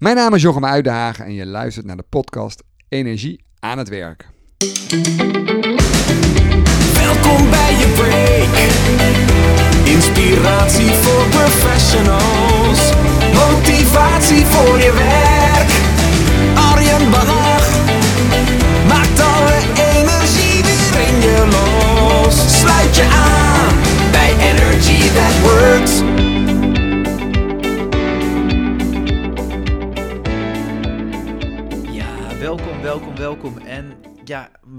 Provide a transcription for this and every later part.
Mijn naam is Jochem Uitdagen en je luistert naar de podcast Energie aan het werk. Welkom bij je break. Inspiratie voor professionals. Motivatie voor je werk. Arjen Bannach maakt alle energie weer in je los. Sluit je aan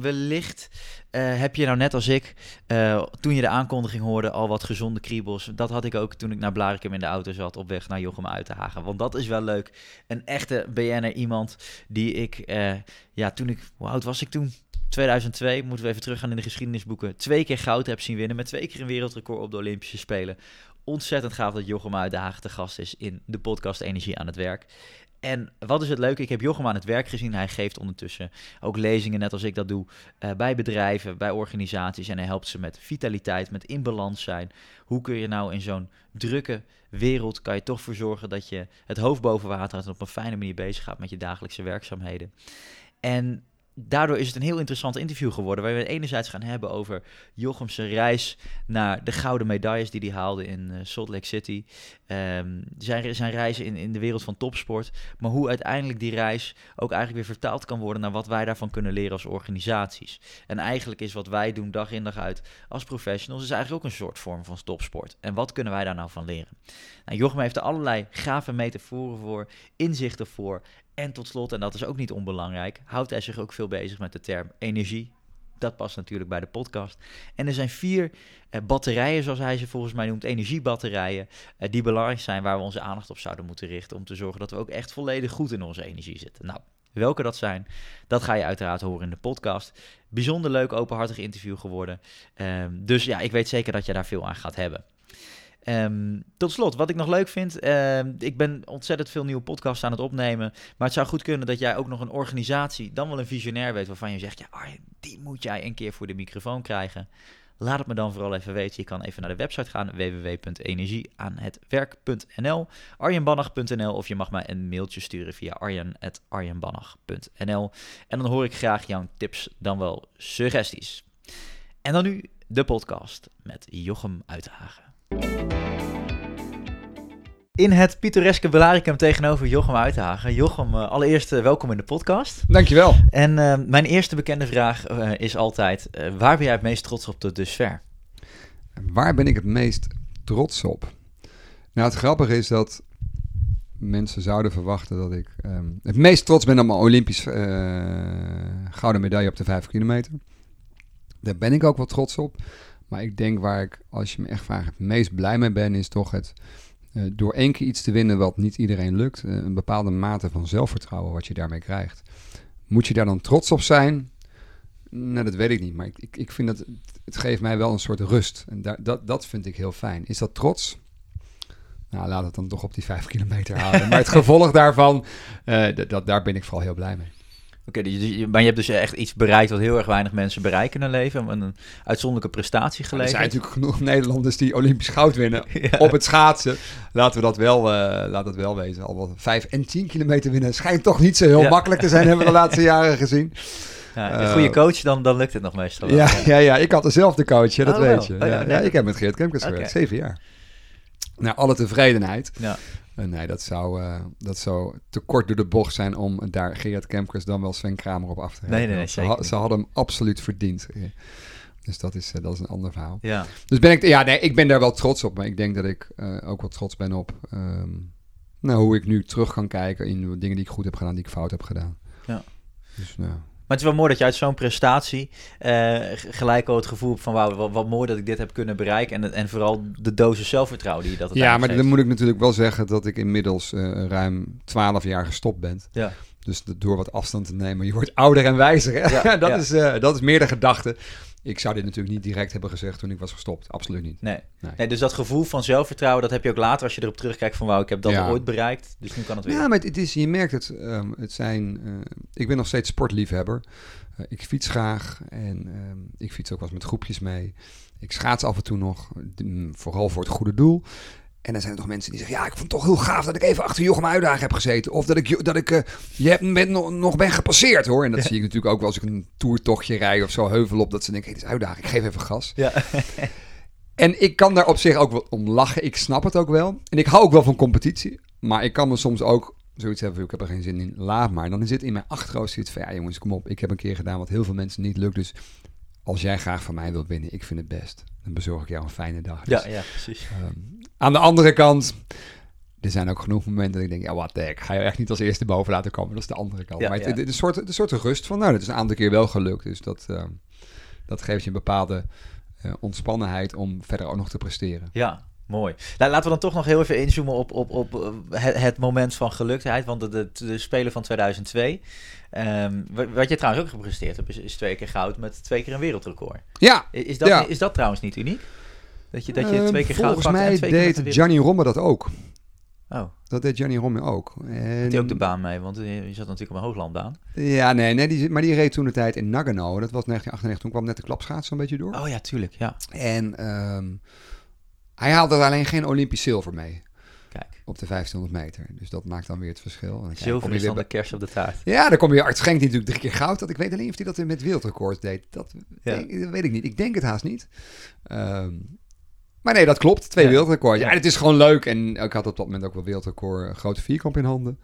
wellicht eh, heb je nou net als ik, eh, toen je de aankondiging hoorde, al wat gezonde kriebels. Dat had ik ook toen ik naar Blarikum in de auto zat op weg naar Jochem uit te. Want dat is wel leuk. Een echte BN'er, iemand die ik, eh, ja, toen ik, hoe oud was ik toen? 2002, moeten we even teruggaan in de geschiedenisboeken. Twee keer goud heb zien winnen met twee keer een wereldrecord op de Olympische Spelen. Ontzettend gaaf dat Jochem uit de Hagen te gast is in de podcast Energie aan het Werk. En wat is het leuke? Ik heb Jochem aan het werk gezien. Hij geeft ondertussen ook lezingen, net als ik dat doe, eh, bij bedrijven, bij organisaties. En hij helpt ze met vitaliteit, met in balans zijn. Hoe kun je nou in zo'n drukke wereld, kan je toch voor zorgen dat je het hoofd boven water houdt en op een fijne manier bezig gaat met je dagelijkse werkzaamheden. En daardoor is het een heel interessant interview geworden. Waar we enerzijds gaan hebben over Jochem's reis naar de gouden medailles die hij haalde in eh, Salt Lake City. Ehm, zijn, zijn reizen in, in de wereld van topsport. Maar hoe uiteindelijk die reis ook eigenlijk weer vertaald kan worden naar wat wij daarvan kunnen leren als organisaties. En eigenlijk is wat wij doen dag in dag uit als professionals, is eigenlijk ook een soort vorm van topsport. En wat kunnen wij daar nou van leren? Nou, Jochem heeft er allerlei gave metaforen voor, inzichten voor. En tot slot, en dat is ook niet onbelangrijk, houdt hij zich ook veel bezig met de term energie. Dat past natuurlijk bij de podcast. En er zijn vier eh, batterijen, zoals hij ze volgens mij noemt, energiebatterijen, eh, die belangrijk zijn waar we onze aandacht op zouden moeten richten om te zorgen dat we ook echt volledig goed in onze energie zitten. Nou, welke dat zijn, dat ga je uiteraard horen in de podcast. Bijzonder leuk, openhartig interview geworden. Ehm, dus ja, ik weet zeker dat je daar veel aan gaat hebben. Ehm, tot slot, wat ik nog leuk vind, ehm, ik ben ontzettend veel nieuwe podcasts aan het opnemen, maar het zou goed kunnen dat jij ook nog een organisatie, dan wel een visionair weet, waarvan je zegt, ja, Arjen, die moet jij een keer voor de microfoon krijgen. Laat het me dan vooral even weten. Je kan even naar de website gaan, www.energieaanhetwerk.nl, arjenbannach.nl of je mag mij een mailtje sturen via arjen.arjenbannach.nl en dan hoor ik graag jouw tips, dan wel suggesties. En dan nu de podcast met Jochem Uithagen. In het pittoreske Belaricum tegenover Jochem Uithagen. Jochem, uh, allereerst uh, welkom in de podcast. Dankjewel. En uh, mijn eerste bekende vraag is altijd, waar ben jij het meest trots op tot dusver? Waar ben ik het meest trots op? Nou, het grappige is dat mensen zouden verwachten dat ik um, het meest trots ben op mijn Olympisch gouden medaille op de 5 kilometer. Daar ben ik ook wel trots op. Maar ik denk waar ik, als je me echt vraagt, het meest blij mee ben, is toch het uh, door één keer iets te winnen wat niet iedereen lukt. Uh, een bepaalde mate van zelfvertrouwen wat je daarmee krijgt. Moet je daar dan trots op zijn? Nou, dat weet ik niet. Maar ik, ik, ik vind dat het geeft mij wel een soort rust. En daar, dat, dat vind ik heel fijn. Is dat trots? Nou, laat het dan toch op die vijf kilometer houden. maar het gevolg daarvan, uh, dat, daar ben ik vooral heel blij mee. Oké, okay, maar je hebt dus echt iets bereikt wat heel erg weinig mensen bereiken in hun leven. Een uitzonderlijke prestatie geleverd. Er zijn natuurlijk genoeg Nederlanders die Olympisch goud winnen ja. op het schaatsen. Laten we dat wel, uh, laat dat wel wezen. Al wat 5 en 10 kilometer winnen schijnt toch niet zo heel ja. makkelijk te zijn, hebben we de laatste jaren gezien. Ja, een goede coach, dan, dan lukt het nog meestal. Ja, ja, ja, ik had dezelfde coach, hè, dat oh, weet je. Oh, ja, ja, ik heb met Geert Kemkes okay. gewerkt, zeven jaar. Nou, alle tevredenheid. Ja. Uh, nee, dat zou, uh, dat zou te kort door de bocht zijn om daar Gerard Kemkers dan wel Sven Kramer op af te hebben. Nee, nee, nee ze, ha ze, hadden hem absoluut verdiend. Dus dat is, uh, dat is een ander verhaal. Ja. Dus ben ik, ja, nee, ik ben daar wel trots op. Maar ik denk dat ik ook wel trots ben op um, nou, hoe ik nu terug kan kijken in dingen die ik goed heb gedaan, die ik fout heb gedaan. Ja. Dus nou. Maar het is wel mooi dat je uit zo'n prestatie uh, gelijk al het gevoel hebt van wauw, wat, wat, mooi dat ik dit heb kunnen bereiken. En, en vooral de dosis zelfvertrouwen die je dat Ja, maar dan moet ik natuurlijk wel zeggen dat ik inmiddels uh, ruim 12 jaar gestopt ben. Ja. Dus door wat afstand te nemen, je wordt ouder en wijzer. Hè? Ja, dat, ja. Is, uh, dat is meer de gedachte. Ik zou dit natuurlijk niet direct hebben gezegd toen ik was gestopt. Absoluut niet. Nee. nee. nee dus dat gevoel van zelfvertrouwen, dat heb je ook later als je erop terugkijkt van wauw, ik heb dat ja. ooit bereikt. Dus nu kan het weer. Ja, maar het, het is, je merkt het. Um, het zijn, uh, ik ben nog steeds sportliefhebber. Uh, ik fiets graag en um, ik fiets ook wel eens met groepjes mee. Ik schaats af en toe nog, vooral voor het goede doel. En dan zijn er toch mensen die zeggen, ja, ik vond het toch heel gaaf dat ik even achter Jochem Uitdagen heb gezeten. Of dat ik, dat ik eh, je hebt, bent nog, ben gepasseerd hoor. En dat zie ik natuurlijk ook wel als ik een toertochtje rij of zo heuvel op. Dat ze denken, hey, dit is Uitdagen, ik geef even gas. Ja. En ik kan daar op zich ook wel om lachen. Ik snap het ook wel. En ik hou ook wel van competitie. Maar ik kan me soms ook zoiets hebben, ik heb er geen zin in, laat maar. Dan zit in mijn achterhoofd zoiets van, ja jongens, kom op. Ik heb een keer gedaan wat heel veel mensen niet lukt. Dus als jij graag van mij wilt winnen, ik vind het best. Dan bezorg ik jou een fijne dag. Dus, Ja, ja, precies. ehm, aan de andere kant, er zijn ook genoeg momenten dat ik denk, ja, wat de heck, ga je echt niet als eerste boven laten komen. Dat is de andere kant. Ja, maar ja. het, een soort, een soort rust van, nou, dat is een aantal keer wel gelukt. Dus dat, ehm, dat geeft je een bepaalde eh, ontspannenheid om verder ook nog te presteren. Ja, mooi. Nou, laten we dan toch nog heel even inzoomen op, op, op eh, het, het moment van geluktheid. Want de, de, de Spelen van 2002, ehm, wa- wat je trouwens ook gepresteerd hebt, is, is twee keer goud met twee keer een wereldrecord. Ja, Is dat, Ja. is dat trouwens niet uniek? Dat je, dat je Ehm, twee keer goud volgens pakt en mij twee keer met een deed Gianni Romme dat ook. Oh, Dat deed Gianni Romme ook. En... had hij ook de baan mee? Want je je zat natuurlijk op een hooglandbaan. Ja, nee, nee die, maar die reed toen de tijd in Nagano. Dat was 1998. Toen kwam net de klapschaats een beetje door. Oh ja, tuurlijk, ja. En ehm, hij haalde er alleen geen Olympisch zilver mee Kijk, op de 1500 meter. Dus dat maakt dan weer het verschil. En dan zilver is dan de kers op de taart. Ja, dan kom je Art Schenk die natuurlijk drie keer goud. Dat ik weet alleen of hij dat met wereldrecords deed. Dat, Ja. denk- dat weet ik niet. Ik denk het haast niet. Ehm, maar nee, dat klopt. Twee Ja. wereldrecords. Ja, Ja. het is gewoon leuk. En ik had op dat moment ook wel wereldrecord eh, grote vierkamp in handen.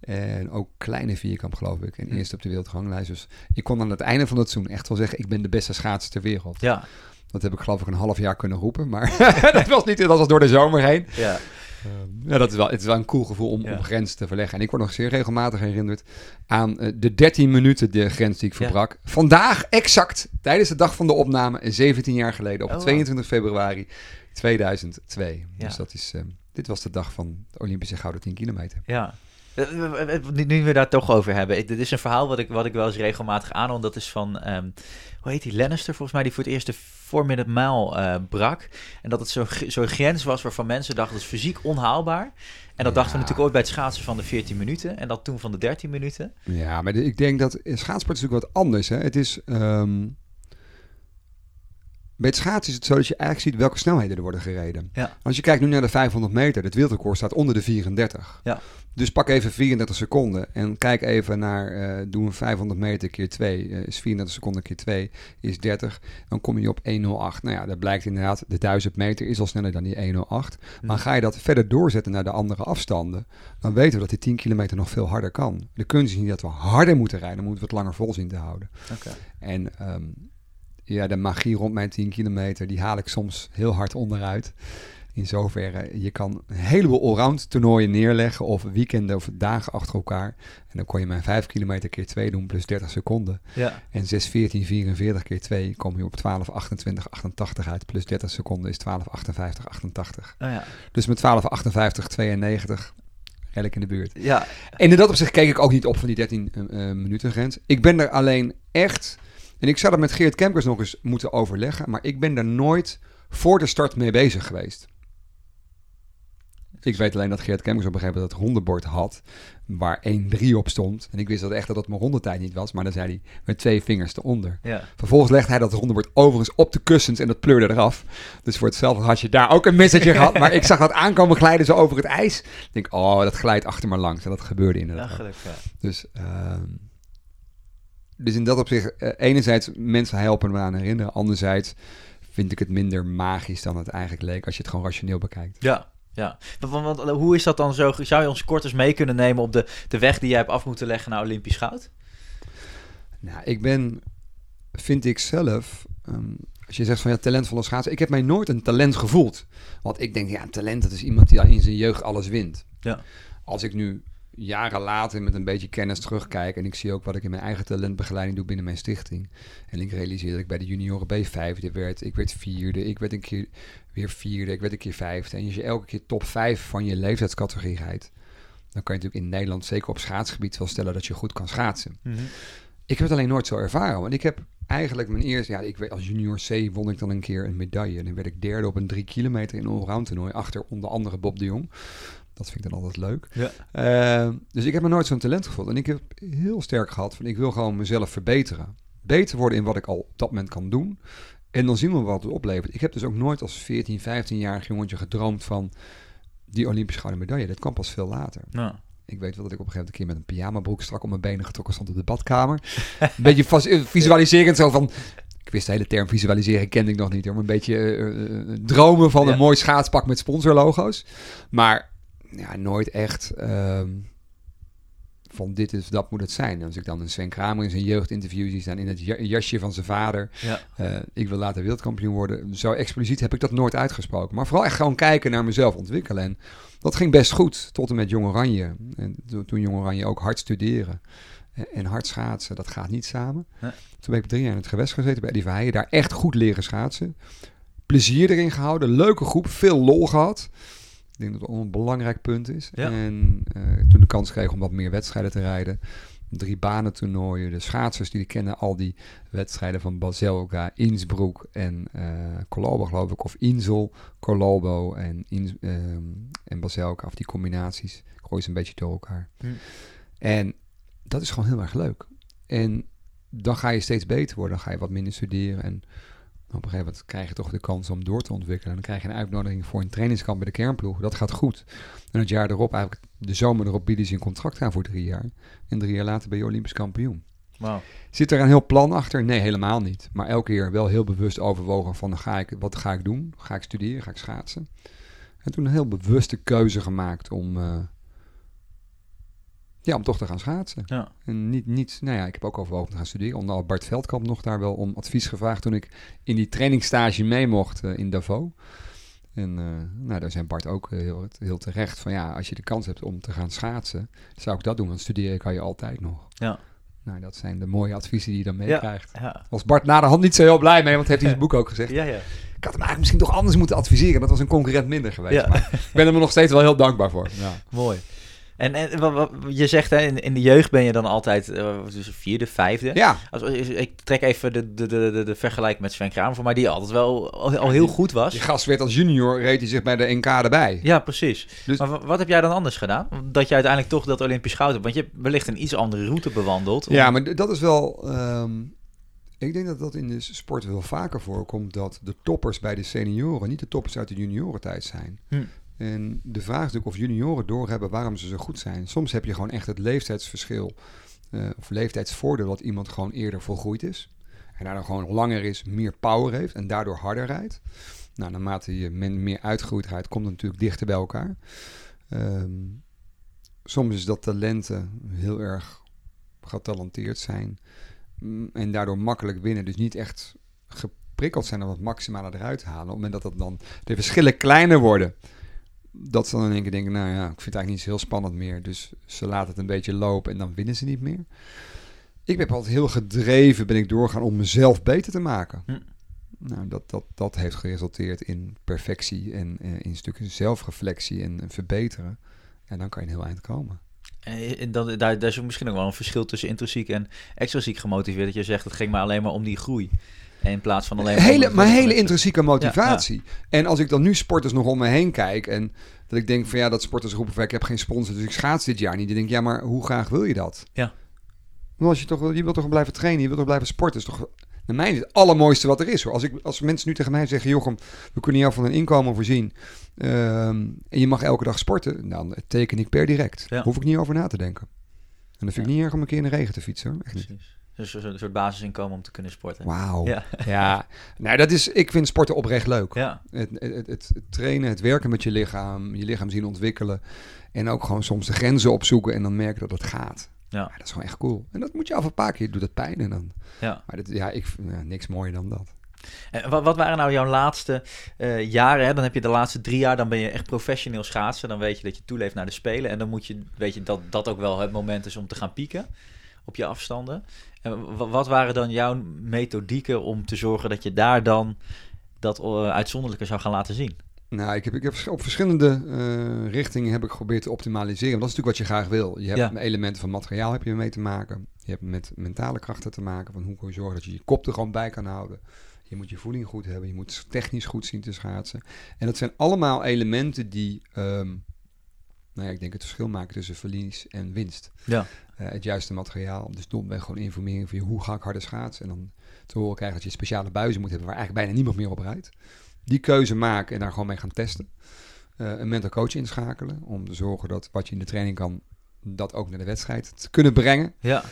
En ook kleine vierkamp, geloof ik. En Hm. eerst op de wereldranglijst. Dus ik kon aan het einde van het seizoen echt wel zeggen... ik ben de beste schaatser ter wereld. Ja, Dat heb ik geloof ik een half jaar kunnen roepen. Maar dat was niet, dat was door de zomer heen. ja. Ja, dat is wel, het is wel een cool gevoel om, Ja. om grenzen te verleggen. En ik word nog zeer regelmatig herinnerd aan eh, de 13 minuten de grens die ik Ja. verbrak. Vandaag exact, tijdens de dag van de opname, 17 jaar geleden, op Oh, wow. 22 februari 2002. Ja. Dus dat is, eh, dit was de dag van de Olympische Gouden 10 kilometer. Ja. Eh, eh, Nu nu we daar toch over hebben. Ik- Dit is een verhaal wat ik, wat ik wel eens regelmatig aanhoor. Dat is van, ehm, hoe heet die, Lannister volgens mij, die voor het eerst de 4 minute mile eh, brak. En dat het zo'n gr- zo'n grens was waarvan mensen dachten, dat is fysiek onhaalbaar. En dat Ja. dachten we natuurlijk ooit bij het schaatsen van de 14 minuten. En dat toen van de 13 minuten. Ja, maar ik denk dat schaatsport is natuurlijk wat anders. Hè? Het is... ehm, bij het schaatsen is het zo dat je eigenlijk ziet welke snelheden er worden gereden. Ja. Als je kijkt nu naar de 500 meter, het wereldrecord staat onder de 34. Ja. Dus pak even 34 seconden en kijk even naar, eh doe een 500 meter keer 2, is 34 seconden keer 2, is 30. Dan kom je op 108. Nou ja, dat blijkt inderdaad, de 1000 meter is al sneller dan die 108. Maar ga je dat verder doorzetten naar de andere afstanden, dan weten we dat die 10 kilometer nog veel harder kan. De kunst is niet dat we harder moeten rijden, dan moeten we het langer vol zien te houden. Oké. En ehm, ja, de magie rond mijn 10 kilometer, die haal ik soms heel hard onderuit. In zoverre, je kan een heleboel allround toernooien neerleggen of weekenden of dagen achter elkaar. En dan kon je mijn 5 kilometer keer 2 doen plus 30 seconden. Ja. En 6, 14, 44 keer 2 kom je op 12, 28, 88 uit. Plus 30 seconden is 12, 58, 88. Oh ja. Dus met 12, 58, 92 red ik in de buurt. Ja. En in dat opzicht keek ik ook niet op van die 13 eh, eh, minuten grens. Ik ben er alleen echt... En ik zou dat met Geert Kempers nog eens moeten overleggen. Maar ik ben daar nooit voor de start mee bezig geweest. Ik weet alleen dat Geert Kempers op een gegeven moment dat rondebord had. Waar 1-3 op stond. En ik wist dat echt dat dat mijn rondetijd niet was. Maar dan zei hij met twee vingers eronder. Ja. Vervolgens legde hij dat rondebord overigens op de kussens en dat pleurde eraf. Dus voor hetzelfde had je daar ook een missetje gehad. Maar ik zag dat aankomen glijden zo over het ijs. Ik denk, oh, dat glijdt achter me langs. En dat gebeurde inderdaad. Ja, ook. gelukkig. Ja. Dus, ehm, dus in dat opzicht, eh, enerzijds mensen helpen me aan herinneren. Anderzijds vind ik het minder magisch dan het eigenlijk leek als je het gewoon rationeel bekijkt. Ja, ja. Want, want- want hoe is dat dan zo? Zou je ons kort eens mee kunnen nemen op de, de weg die jij hebt af moeten leggen naar Olympisch goud? Nou, ik ben, vind ik zelf, ehm, als je zegt van ja, talentvolle schaatsen. Ik heb mij nooit een talent gevoeld. Want ik denk, ja, een talent, dat is iemand die al in zijn jeugd alles wint. Ja. Als ik nu jaren later met een beetje kennis terugkijk en ik zie ook wat ik in mijn eigen talentbegeleiding doe binnen mijn stichting. En ik realiseer dat ik bij de junioren B vijfde werd, ik werd vierde, ik werd een keer weer vierde, ik werd een keer vijfde. En als je elke keer top vijf van je leeftijdscategorie rijdt, dan kan je natuurlijk in Nederland, zeker op schaatsgebied, wel stellen dat je goed kan schaatsen. Ik heb het alleen nooit zo ervaren. Want ik heb eigenlijk mijn eerste... Ja, ik weet, als junior C won ik dan een keer een medaille. En dan werd ik derde op een drie kilometer in een allround toernooi. Achter onder andere Bob de Jong. Dat vind ik dan altijd leuk. Ja. Eh, dus ik heb me nooit zo'n talent gevoeld. En ik heb heel sterk gehad van ik wil gewoon mezelf verbeteren. Beter worden in wat ik al op dat moment kan doen. En dan zien we wat het oplevert. Ik heb dus ook nooit als 14, 15-jarig jongetje gedroomd van die Olympisch gouden medaille, dat kwam pas veel later. Nou, Ik weet wel dat ik op een gegeven moment een keer met een pyjamabroek strak om mijn benen getrokken stond op de badkamer. een beetje eh, visualiserend zo van... Ik wist de hele term visualiseren, kende ik nog niet hoor. Maar een beetje eh, eh, dromen van Ja. een mooi schaatspak met sponsorlogo's. Maar ja, nooit echt ehm, van dit is, dat moet het zijn. Als ik dan een Sven Kramer in zijn jeugdinterview zie staan in het ja- jasje van zijn vader. ja. eh, ik wil later wereldkampioen worden. Zo expliciet heb ik dat nooit uitgesproken. Maar vooral echt gewoon kijken naar mezelf ontwikkelen. En dat ging best goed tot en met Jong Oranje. En to- toen Jong Oranje ook hard studeren en- hard schaatsen, dat gaat niet samen. Toen ben ik drie jaar in het gewest gezeten bij Eddie Verheijen. Daar echt goed leren schaatsen. Plezier erin gehouden. Leuke groep. Veel lol gehad. Ik denk dat dat een belangrijk punt is. Ja. En eh, toen de kans kreeg om wat meer wedstrijden te rijden. Drie banen toernooien. De schaatsers die kennen al die wedstrijden van Baselga, Innsbruck en eh Colombo geloof ik. Of Insel, Colombo en, Ins, ehm, en Baselga. Of die combinaties. Ik gooi ze een beetje door elkaar. Hm. En dat is gewoon heel erg leuk. En dan ga je steeds beter worden. Dan ga je wat minder studeren. En op een gegeven moment krijg je toch de kans om door te ontwikkelen. En dan krijg je een uitnodiging voor een trainingskamp bij de kernploeg. Dat gaat goed. En het jaar erop, eigenlijk de zomer erop, bieden ze een contract aan voor drie jaar. En drie jaar later ben je Olympisch kampioen. Zit er een heel plan achter? Nee, helemaal niet. Maar elke keer wel heel bewust overwogen van ga ik, wat ga ik doen? Ga ik studeren? Ga ik schaatsen? En toen een heel bewuste keuze gemaakt om, eh, ja, om toch te gaan schaatsen. Ja. En niet, niet, nou ja, ik heb ook overwogen te gaan studeren. Onder andere Bart Veldkamp nog daar wel om advies gevraagd toen ik in die trainingsstage mee mocht eh, in Davos. En eh, nou, daar zijn Bart ook eh, heel, heel terecht van ja, als je de kans hebt om te gaan schaatsen, zou ik dat doen, want studeren kan je altijd nog. Ja. Nou, dat zijn de mooie adviezen die je dan meekrijgt. Ja. Was Bart na de hand niet zo heel blij mee, want heeft hij zijn boek ook gezegd. Ja, ja. Ik had hem eigenlijk misschien toch anders moeten adviseren. Dat was een concurrent minder geweest. Maar ik ben hem er nog steeds wel heel dankbaar voor. Ja. Mooi. En, en wat, wat- je zegt, hè, in, in de jeugd ben je dan altijd eh, dus vierde, vijfde. ja, Als, ik trek even de, de, de, de, de vergelijking met Sven Kramer voor mij, die altijd wel al, al heel goed was. die gast werd als junior, reed hij zich bij de NK erbij. Ja, precies. Dus- Maar wa- wat heb jij dan anders gedaan? Dat je uiteindelijk toch dat Olympisch goud hebt. Want je hebt wellicht een iets andere route bewandeld. Ja, maar dat is wel. ehm, ik denk dat dat in de sport wel vaker voorkomt dat de toppers bij de senioren niet de toppers uit de juniorentijd zijn. Hm. En de vraag is natuurlijk of junioren doorhebben waarom ze zo goed zijn. Soms heb je gewoon echt het leeftijdsverschil eh, of leeftijdsvoordeel dat iemand gewoon eerder volgroeid is. En daardoor gewoon langer is, meer power heeft en daardoor harder rijdt. Nou, naarmate je men meer uitgegroeid rijdt, komt het natuurlijk dichter bij elkaar. Ehm, soms is dat talenten heel erg getalenteerd zijn mm, en daardoor makkelijk winnen. Dus niet echt geprikkeld zijn om het maximale eruit te halen. Op het moment dat dan de verschillen kleiner worden, dat ze dan in één keer denken, nou ja, ik vind het eigenlijk niet zo heel spannend meer. Dus ze laten het een beetje lopen en dan winnen ze niet meer. Ik ben altijd heel gedreven, ben ik doorgaan om mezelf beter te maken. Hm. Nou, dat, dat, dat heeft geresulteerd in perfectie en eh, in stukken zelfreflectie en, en verbeteren. En dan kan je een heel eind komen. En dan, daar, daar is misschien ook wel een verschil tussen intrinsiek en extrinsiek gemotiveerd. Dat je zegt, het ging maar alleen maar om die groei. En in plaats van alleen maar... hele, maar hele intrinsieke motivatie. En als ik dan nu sporters nog om me heen kijk en dat ik denk van ja, dat sporters roepen ik heb geen sponsor, dus ik schaats dit jaar niet. Dan denk ik, ja, maar hoe graag wil je dat? Ja. Want als je toch, je wilt toch blijven trainen, je wilt toch blijven sporten. is toch, naar mij is het allermooiste wat er is. Hoor. Als, ik, als mensen nu tegen mij zeggen, Jochem, we kunnen jou van een inkomen voorzien ehm, en je mag elke dag sporten, dan teken ik per direct. Ja. Hoef ik niet over na te denken. En dan vind ik niet erg om een keer in de regen te fietsen. Hoor. Echt niet. Precies. Dus een soort basisinkomen om te kunnen sporten. Wauw. Ja. Ja, nou, dat is, ik vind sporten oprecht leuk. Ja. Het, het, het, het trainen, het werken met je lichaam, je lichaam zien ontwikkelen. En ook gewoon soms de grenzen opzoeken en dan merken dat het gaat. Ja. dat is gewoon echt cool. En dat moet je af een paar keer, doet het pijn en dan. Ja. Maar dit, ja, ik vind ja, niks mooier dan dat. En wat, wat waren nou jouw laatste eh, jaren? Hè? Dan heb je de laatste drie jaar, dan ben je echt professioneel schaatsen. Dan weet je dat je toeleeft naar de Spelen. En dan moet je, weet je dat dat ook wel het moment is om te gaan pieken op je afstanden. En wa- wat waren dan jouw methodieken om te zorgen dat je daar dan dat eh, uitzonderlijke zou gaan laten zien? Nou, ik heb, ik heb op verschillende eh, richtingen heb ik geprobeerd te optimaliseren. Want dat is natuurlijk wat je graag wil. Je hebt Ja. met elementen van materiaal heb je mee te maken. Je hebt met mentale krachten te maken. Van hoe kun je zorgen dat je je kop er gewoon bij kan houden. Je moet je voeding goed hebben. Je moet technisch goed zien te schaatsen. En dat zijn allemaal elementen die, ehm, nou ja, ik denk het verschil maken tussen verlies en winst. Ja. Eh, het juiste materiaal. Dus domweg gewoon informeren van je, hoe ga ik harder schaatsen. En dan te horen krijgen dat je speciale buizen moet hebben waar eigenlijk bijna niemand meer op rijdt. Die keuze maken en daar gewoon mee gaan testen. eh, een mental coach inschakelen. Om te zorgen dat wat je in de training kan, dat ook naar de wedstrijd te kunnen brengen. Ja,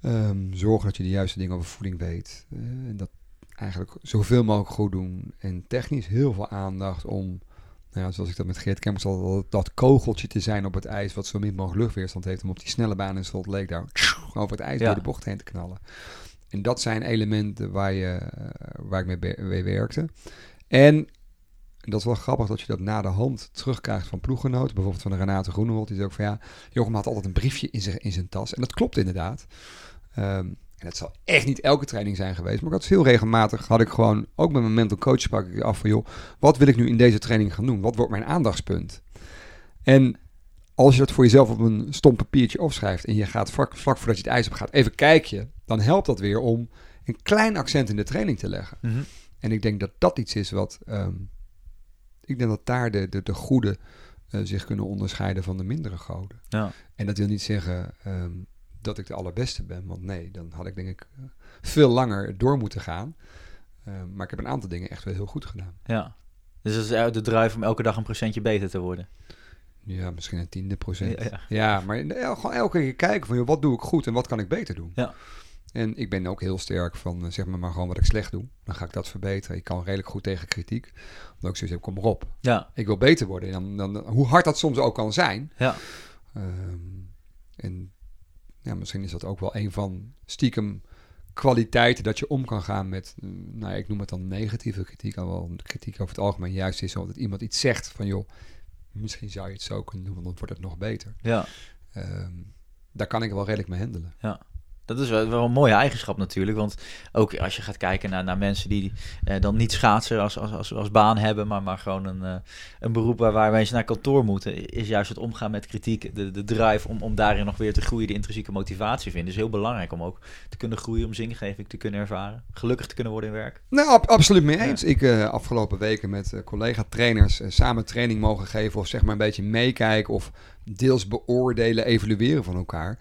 Ehm, zorgen dat je de juiste dingen over voeding weet. Eh, en dat eigenlijk zoveel mogelijk goed doen. En technisch heel veel aandacht om, nou ja, zoals ik dat met Geert Kempers al dat, dat kogeltje te zijn op het ijs, wat zo min mogelijk luchtweerstand heeft, om op die snelle baan in Salt Lake daar over het ijs Ja. door de bocht heen te knallen. En dat zijn elementen waar, je, eh, waar ik mee, werkte. En dat is wel grappig dat je dat na de hand terugkrijgt van ploeggenoten. Bijvoorbeeld van de Renate Groenewold. Die zei ook van ja, Jochem had altijd een briefje in zijn, in zijn tas. En dat klopt inderdaad. Ehm, en het zal echt niet elke training zijn geweest. Maar ik had heel regelmatig, had ik gewoon, ook met mijn mental coach sprak ik af van joh, wat wil ik nu in deze training gaan doen? Wat wordt mijn aandachtspunt? En als je dat voor jezelf op een stom papiertje opschrijft en je gaat vlak, vlak voordat je het ijs op gaat even kijken, dan helpt dat weer om een klein accent in de training te leggen. Mhm. En ik denk dat dat iets is wat. ehm, ik denk dat daar de, de, de goede eh, zich kunnen onderscheiden van de mindere goden. ja. En dat wil niet zeggen ehm, dat ik de allerbeste ben. Want nee, dan had ik denk ik eh, veel langer door moeten gaan. Ehm, maar ik heb een aantal dingen echt wel heel goed gedaan. ja. Dus dat is de drive om elke dag een procentje beter te worden. Ja, misschien een tiende procent. Ja, Ja, ja. maar gewoon elke keer kijken van joh, wat doe ik goed en wat kan ik beter doen. Ja. En ik ben ook heel sterk van eh, zeg maar maar gewoon wat ik slecht doe. Dan ga ik dat verbeteren. Ik kan redelijk goed tegen kritiek. Omdat ik zoiets heb, kom maar op. Ja, Ik wil beter worden. En dan, dan, hoe hard dat soms ook kan zijn. ja, Ehm, en ja, misschien is dat ook wel een van stiekem kwaliteiten dat je om kan gaan met, eh, nou ja, ik noem het dan negatieve kritiek, alhoewel kritiek over het algemeen juist is, dat iemand iets zegt van joh, misschien zou je het zo kunnen doen, want dan wordt het nog beter. ja. Ehm, daar kan ik wel redelijk mee handelen. Dat is wel, wel een mooie eigenschap natuurlijk. Want ook als je gaat kijken naar, naar mensen die eh, dan niet schaatsen als, als, als, als baan hebben, maar, maar gewoon een, eh, een beroep waar, waar mensen naar kantoor moeten, is juist het omgaan met kritiek, de, de drive om, om daarin nog weer te groeien, de intrinsieke motivatie vinden. is heel belangrijk om ook te kunnen groeien, om zingeving te kunnen ervaren, gelukkig te kunnen worden in werk. Nou, ab- absoluut mee Ja. eens. Ik eh afgelopen weken met collega-trainers samen training mogen geven of zeg maar een beetje meekijken of deels beoordelen, evalueren van elkaar.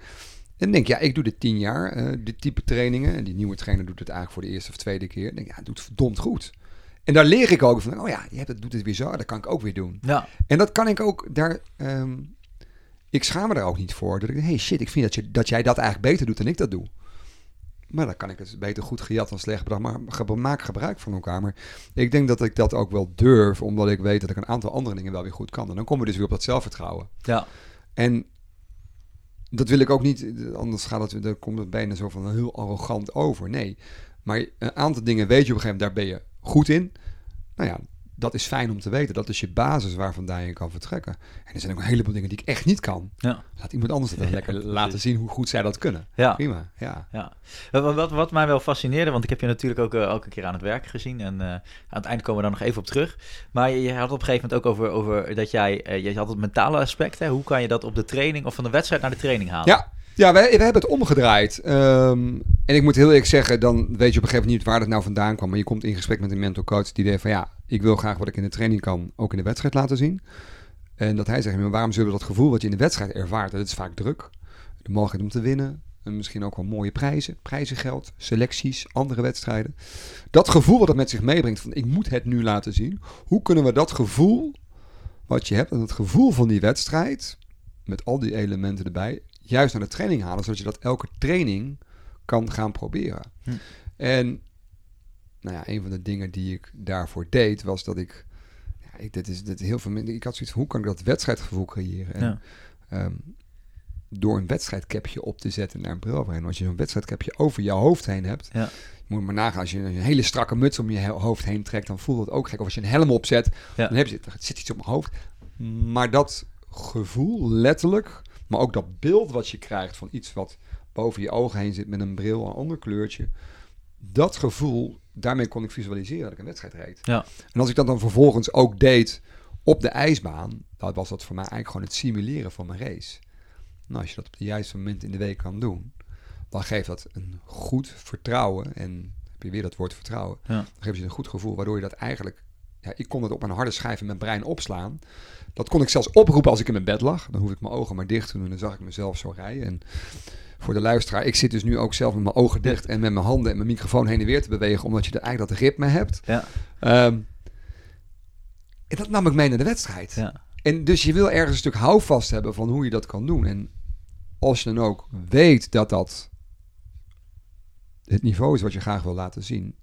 En denk, ja, ik doe dit tien jaar, eh, dit type trainingen. En die nieuwe trainer doet het eigenlijk voor de eerste of tweede keer. Ik denk, ja, het doet verdomd goed. En daar leer ik ook van, oh ja, je hebt het, doet het weer zo, dat kan ik ook weer doen. Ja, En dat kan ik ook daar. ehm, ik schaam me daar ook niet voor. Dat ik denk, hey shit, ik vind dat, je, dat jij dat eigenlijk beter doet dan ik dat doe. Maar dan kan ik het beter goed gejat dan slecht bedacht. Maar ge- maak gebruik van elkaar. Maar ik denk dat ik dat ook wel durf, omdat ik weet dat ik een aantal andere dingen wel weer goed kan. En dan komen we dus weer op dat zelfvertrouwen. ja, En dat wil ik ook niet, anders gaat het, dan komt het bijna zo van heel arrogant over. Nee, maar een aantal dingen weet je op een gegeven moment, daar ben je goed in. Nou ja, dat is fijn om te weten. Dat is je basis waar vandaan je kan vertrekken. En er zijn ook een heleboel dingen die ik echt niet kan. ja. Laat iemand anders dan Ja, lekker precies. laten zien hoe goed zij dat kunnen. ja. Prima, ja. Ja, wat, wat, mij wel fascineerde, want ik heb je natuurlijk ook eh, elke keer aan het werk gezien. En eh, aan het eind komen we dan nog even op terug. Maar je, je had op een gegeven moment ook over, over dat jij, eh, je had het mentale aspect. Hè? Hoe kan je dat op de training of van de wedstrijd naar de training halen? Ja, ja we hebben het omgedraaid. Ehm, en ik moet heel eerlijk zeggen, dan weet je op een gegeven moment niet waar dat nou vandaan kwam. Maar je komt in gesprek met een mental coach die denkt van ja, ik wil graag wat ik in de training kan, ook in de wedstrijd laten zien. En dat hij zegt, maar waarom zullen we dat gevoel wat je in de wedstrijd ervaart, dat is vaak druk, de mogelijkheid om te winnen, en misschien ook wel mooie prijzen, prijzengeld, selecties, andere wedstrijden. Dat gevoel wat dat met zich meebrengt van ik moet het nu laten zien. Hoe kunnen we dat gevoel wat je hebt en het gevoel van die wedstrijd, met al die elementen erbij, juist naar de training halen, zodat je dat elke training kan gaan proberen. Hm. En nou ja, een van de dingen die ik daarvoor deed, was dat ik, ja, ik dit is dit heel veel minder. Ik had zoiets van hoe kan ik dat wedstrijdgevoel creëren? En, Ja. ehm, door een wedstrijdcapje op te zetten naar een bril overheen. Als je zo'n wedstrijdcapje over jouw hoofd heen hebt, Ja. je moet maar nagaan. Als je een hele strakke muts om je hoofd heen trekt, dan voelt het ook gek. Of als je een helm opzet, Ja. dan heb je, er zit iets op mijn hoofd. Maar dat gevoel, letterlijk, maar ook dat beeld wat je krijgt van iets wat boven je ogen heen zit met een bril, een ander kleurtje. Dat gevoel, daarmee kon ik visualiseren dat ik een wedstrijd reed. Ja. En als ik dat dan vervolgens ook deed op de ijsbaan, dan was dat voor mij eigenlijk gewoon het simuleren van mijn race. Nou, als je dat op het juiste moment in de week kan doen, dan geeft dat een goed vertrouwen. En heb je weer dat woord vertrouwen. Ja. Dan geeft je een goed gevoel, waardoor je dat eigenlijk... Ja, ik kon het op een harde schijf in mijn brein opslaan. Dat kon ik zelfs oproepen als ik in mijn bed lag. Dan hoef ik mijn ogen maar dicht te doen en dan zag ik mezelf zo rijden. En voor de luisteraar, ik zit dus nu ook zelf met mijn ogen dicht en met mijn handen en mijn microfoon heen en weer te bewegen, omdat je er eigenlijk dat ritme hebt. Ja. Ehm, En dat nam ik mee naar de wedstrijd. Ja. En dus je wil ergens een stuk houvast hebben van hoe je dat kan doen. En als je dan ook weet dat dat het niveau is wat je graag wil laten zien.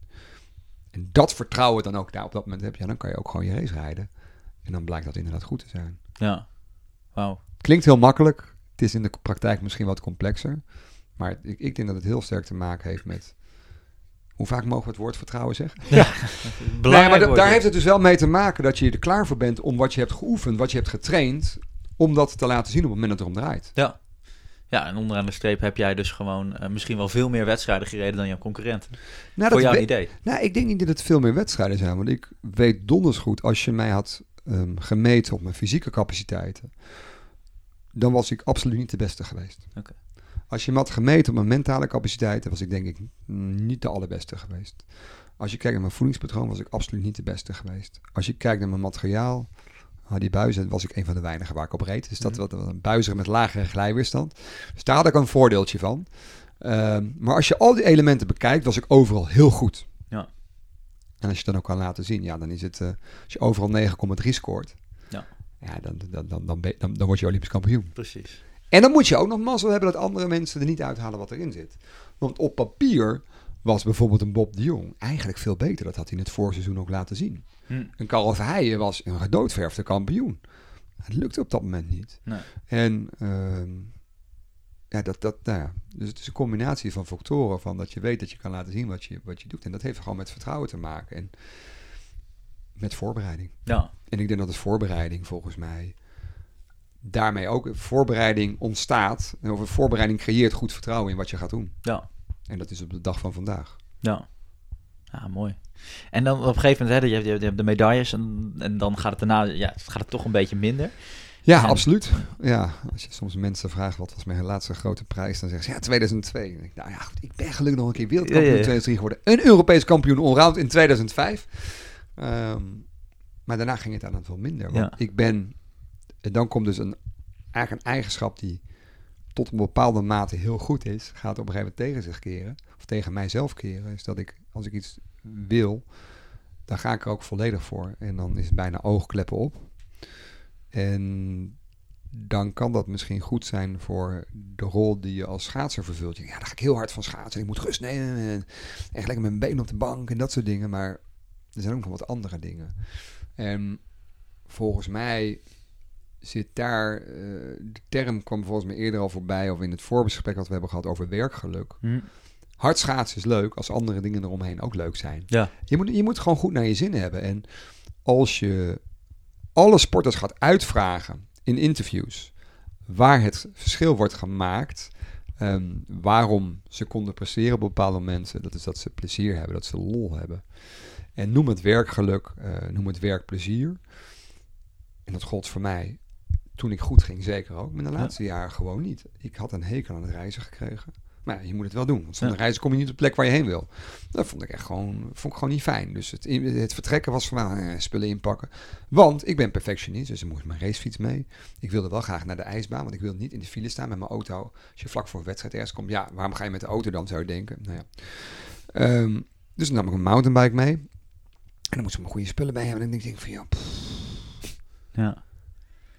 En dat vertrouwen dan ook daar op dat moment heb, ja, dan kan je ook gewoon je race rijden. En dan blijkt dat inderdaad goed te zijn. Ja. Wauw. Klinkt heel makkelijk. Het is in de praktijk misschien wat complexer. Maar ik, ik denk dat het heel sterk te maken heeft met... Hoe vaak mogen we het woord vertrouwen zeggen? Nee, maar da- daar heeft het dus wel mee te maken dat je er klaar voor bent om wat je hebt geoefend, wat je hebt getraind, om dat te laten zien op het moment dat het erom draait. Ja. Ja, en onderaan de streep heb jij dus gewoon eh, misschien wel veel meer wedstrijden gereden dan jouw concurrent. Nou, Voor jouw we- idee. Nou, ik denk niet dat het veel meer wedstrijden zijn. Want ik weet donders goed, als je mij had ehm, gemeten op mijn fysieke capaciteiten, dan was ik absoluut niet de beste geweest. Oké. Als je me had gemeten op mijn mentale capaciteiten, was ik denk ik niet de allerbeste geweest. Als je kijkt naar mijn voedingspatroon, was ik absoluut niet de beste geweest. Als je kijkt naar mijn materiaal, die buizen, was ik een van de weinigen waar ik op reed. Dus dat was een buizer met lagere glijweerstand. Dus daar had ik een voordeeltje van. Ehm, maar als je al die elementen bekijkt, was ik overal heel goed. Ja. En als je dan ook kan laten zien, ja, dan is het, eh, als je overal 9,3 scoort, Ja. ja, dan, dan, dan, dan, dan, dan word je Olympisch kampioen. Precies. En dan moet je ook nog mazzel hebben dat andere mensen er niet uithalen wat erin zit. Want op papier was bijvoorbeeld een Bob de Jong eigenlijk veel beter. Dat had hij in het voorseizoen ook laten zien. Hm. Een Karel Verheijen was een gedoodverfde kampioen. Het lukte op dat moment niet. Nee. En ehm, ja, dat, dat, nou ja, dus het is een combinatie van factoren van dat je weet dat je kan laten zien wat je, wat je doet. En dat heeft gewoon met vertrouwen te maken en met voorbereiding. Ja. En ik denk dat het voorbereiding volgens mij daarmee ook voorbereiding ontstaat. En over voorbereiding creëert goed vertrouwen in wat je gaat doen. Ja. En dat is op de dag van vandaag. Ja. Ja, mooi. En dan op een gegeven moment, hè, je hebt, je de medailles en, en dan gaat het daarna, ja, gaat het toch een beetje minder. Ja, En- absoluut. Ja, als je soms mensen vraagt wat was mijn laatste grote prijs, dan zeggen ze ja 2002. Dan denk ik, nou ja, goed, ik ben gelukkig nog een keer wereldkampioen Ja, ja, ja. in 2003 geworden. Een Europees kampioen allround in 2005. Ehm, maar daarna ging het aan het wel minder. Want ik ben, en dan komt dus een, eigenlijk een eigenschap die tot een bepaalde mate heel goed is, gaat op een gegeven moment tegen zich keren. Of tegen mijzelf keren. Is dat ik, als ik iets wil, dan ga ik er ook volledig voor. En dan is het bijna oogkleppen op. En dan kan dat misschien goed zijn voor de rol die je als schaatser vervult. Ja, dan ga ik heel hard van schaatsen. Ik moet rust nemen en lekker mijn benen op de bank en dat soort dingen. Maar er zijn ook nog wat andere dingen. En volgens mij zit daar, eh, de term kwam volgens mij eerder al voorbij, of in het voorbesprek wat we hebben gehad over werkgeluk. Hm. Hard schaatsen is leuk als andere dingen eromheen ook leuk zijn. Ja. Je moet, je moet gewoon goed naar je zin hebben. En als je alle sporters gaat uitvragen in interviews waar het verschil wordt gemaakt, ehm, waarom ze konden presteren op bepaalde momenten, dat is dat ze plezier hebben, dat ze lol hebben. En noem het werkgeluk, eh, noem het werkplezier. En dat gold voor mij toen ik goed ging, zeker ook. Maar de Ja. laatste jaren gewoon niet. Ik had een hekel aan het reizen gekregen. Maar ja, je moet het wel doen. Want zonder Ja. reizen kom je niet op de plek waar je heen wil. Dat vond ik echt gewoon, vond ik gewoon niet fijn. Dus het, het vertrekken was mij eh, spullen inpakken. Want ik ben perfectionist, dus er moest mijn racefiets mee. Ik wilde wel graag naar de ijsbaan, want ik wilde niet in de file staan met mijn auto. Als je vlak voor een wedstrijd ergens komt, ja, waarom ga je met de auto dan, zou je denken. Nou ja. Ehm, dus dan nam ik een mountainbike mee. En dan moest ik mijn goede spullen bij hebben. En dan denk ik van, ja, pff, Ja.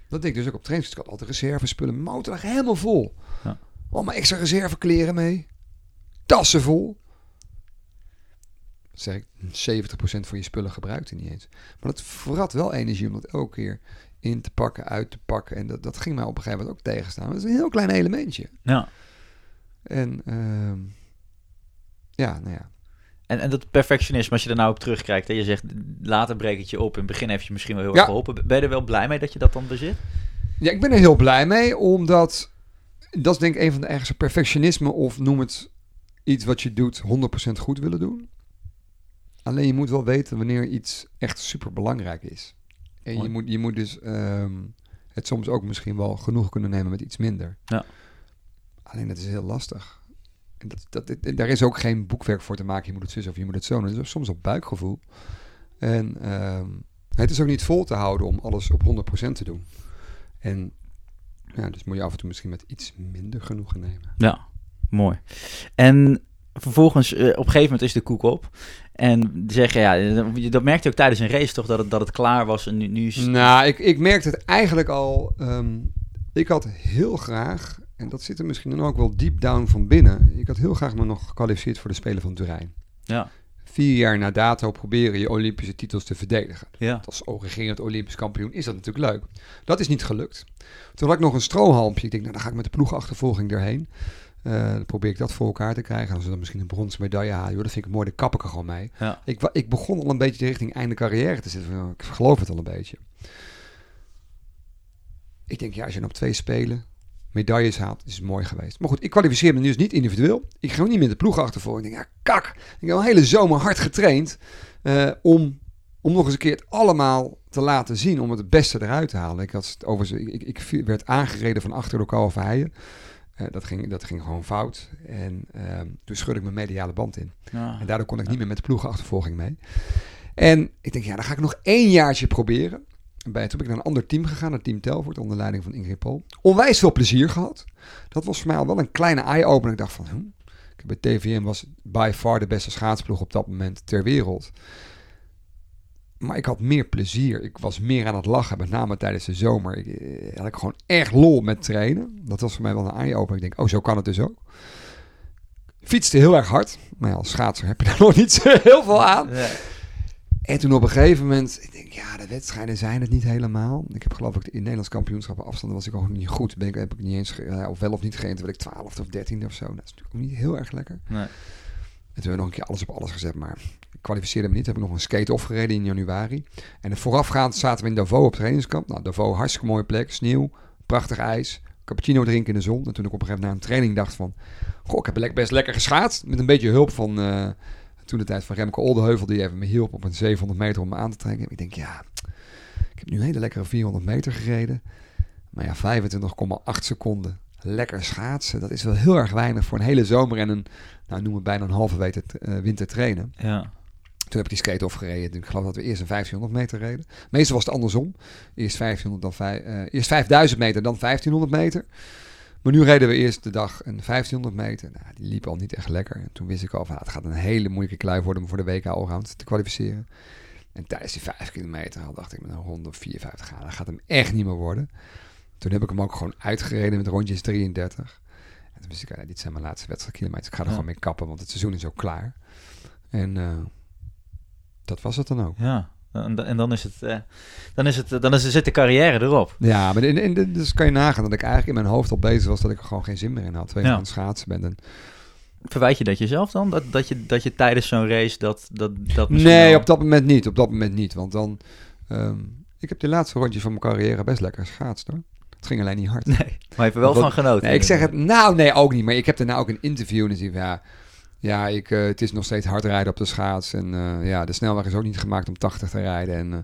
Dat deed ik dus ook op training. Dus ik had altijd reservespullen. Mijn motor lag helemaal vol. Ja. Allemaal extra reservekleren mee. Tassen vol. Zeg ik, 70% van je spullen gebruikte niet eens. Maar dat verrat wel energie om dat elke keer in te pakken, uit te pakken. En dat, dat ging mij op een gegeven moment ook tegenstaan. Dat is een heel klein elementje. ja. En ehm, ja, nou ja. En, en dat perfectionisme, als je er nou op terugkijkt, hè, je zegt later breek het je op, in het begin heeft je misschien wel heel erg geholpen. Ben je er wel blij mee dat je dat dan bezit? Ja, ik ben er heel blij mee, omdat dat is denk ik een van de eigenschap perfectionisme of noem het iets wat je doet 100% goed willen doen. Alleen je moet wel weten wanneer iets echt super belangrijk is. En je moet, je moet dus ehm, het soms ook misschien wel genoeg kunnen nemen met iets minder. Ja. Alleen dat is heel lastig. En dat, dat, daar is ook geen boekwerk voor te maken. Je moet het zus of je moet het zo. Het is soms op buikgevoel. En ehm, het is ook niet vol te houden om alles op 100% te doen. En ja, dus moet je af en toe misschien met iets minder genoegen nemen. Ja, mooi. En vervolgens, eh, op een gegeven moment is de koek op. En zeggen, ja, dat merkte je ook tijdens een race toch, dat het, dat het klaar was. En nu, nu is Nou, ik, ik merkte het eigenlijk al. ehm, ik had heel graag, en dat zit er misschien dan ook wel deep down van binnen. Ik had heel graag me nog gekwalificeerd voor de Spelen van Turijn. Ja, Vier jaar na dato proberen je Olympische titels te verdedigen. ja. Als regerend Olympisch kampioen is dat natuurlijk leuk. Dat is niet gelukt. Toen had ik nog een strohalmpje. Ik denk, nou, dan ga ik met de ploegachtervolging erheen. Eh, dan probeer ik dat voor elkaar te krijgen. Als we dan misschien een bronzen medaille halen, joh, dat vind ik mooi. Daar kap ik er gewoon mee. ja. Ik, ik begon al een beetje richting einde carrière te zitten. Ik geloof het al een beetje. Ik denk, ja, als je op twee spelen medailles haalt, is mooi geweest. Maar goed, ik kwalificeer me nu dus niet individueel. Ik ga ook niet met de ploeg. Ik denk, ja, kak. Ik heb een hele zomer hard getraind eh, om, om nog eens een keer het allemaal te laten zien. Om het het beste eruit te halen. Ik, had het over, ik, ik, werd aangereden van achter door Carl Verheijen. Eh, dat, ging, dat ging gewoon fout. En ehm, toen schudde ik mijn mediale band in. Ja. En daardoor kon ik niet meer met de ploegachtervolging mee. En ik denk, ja, dan ga ik nog één jaartje proberen. Bij, toen ben ik naar een ander team gegaan, naar Team Telvoort, onder leiding van Ingrid Pol. Onwijs veel plezier gehad. Dat was voor mij al wel een kleine eye-opener. Ik dacht van, hm, bij TVM was by far de beste schaatsploeg op dat moment ter wereld. Maar ik had meer plezier. Ik was meer aan het lachen, met name tijdens de zomer. Ik eh, had ik gewoon echt lol met trainen. Dat was voor mij wel een eye-opener. Ik denk, oh, zo kan het dus ook. Fietste heel erg hard. Maar ja, als schaatser heb je daar nog niet zo heel veel aan. En toen op een gegeven moment, ik denk, ja, de wedstrijden zijn het niet helemaal. Ik heb geloof ik in Nederlands kampioenschappen afstanden was ik ook niet goed. Ben ik, heb ik niet eens, ja, of wel of niet gereden, werd ik twaalfde of dertiende of zo. Dat is natuurlijk ook niet heel erg lekker. Nee. En toen hebben we nog een keer alles op alles gezet, maar ik kwalificeerde me niet. Heb ik nog een skate-off gereden in januari. En voorafgaand zaten we in Davos op trainingskamp. Nou, Davos, hartstikke mooie plek, sneeuw, prachtig ijs, cappuccino drinken in de zon. En toen ik op een gegeven moment na een training dacht van, goh, ik heb best lekker geschaatst. Met een beetje hulp van, eh, toen de tijd van Remco Oldeheuvel, die even me hielp op een 700 meter om me aan te trekken. Ik denk, ja, ik heb nu een hele lekkere 400 meter gereden. Maar ja, 25,8 seconden. Lekker schaatsen. Dat is wel heel erg weinig voor een hele zomer en een, nou noem het bijna een halve winter, eh, winter trainen. Ja. Toen heb ik die skate-off gereden. Ik geloof dat we eerst een 1500 meter reden. Meestal was het andersom. Eerst, 1500, dan vijf, eh, eerst 5000 meter, dan 1500 meter. Maar nu reden we eerst de dag een 1500 meter. Nou, die liep al niet echt lekker. En toen wist ik al van, ah, het gaat een hele moeilijke klui worden om voor de WK Allround te kwalificeren. En tijdens die 5 kilometer al dacht ik met een ronde 54 gaan. Dat gaat hem echt niet meer worden. Toen heb ik hem ook gewoon uitgereden met rondjes 33. En toen wist ik, ah, dit zijn mijn laatste wedstrijdkilometers. Ik ga er Ja. gewoon mee kappen, want het seizoen is ook klaar. En eh, dat was het dan ook. ja. En, da- en dan is het, eh, dan is het, dan is, zit de carrière erop. Ja, maar in, in, dus kan je nagaan dat ik eigenlijk in mijn hoofd al bezig was dat ik er gewoon geen zin meer in had. Twee Ja. aan het schaatsen ben. En Verwijt je dat jezelf dan? Dat, dat, je, dat je tijdens zo'n race dat, dat, dat nee, wel- op dat moment niet. Op dat moment niet. Want dan... ehm, ik heb de laatste rondjes van mijn carrière best lekker geschaatst hoor. Het ging alleen niet hard. Nee, maar je hebt er wel Wat- van genoten. Nee, ik zeg het... Nou, nee, ook niet. Maar ik heb daarna ook een interview en dan zie ik ja... Ja, ik, eh, het is nog steeds hard rijden op de schaats. En eh, ja, de snelweg is ook niet gemaakt om 80 te rijden. En eh,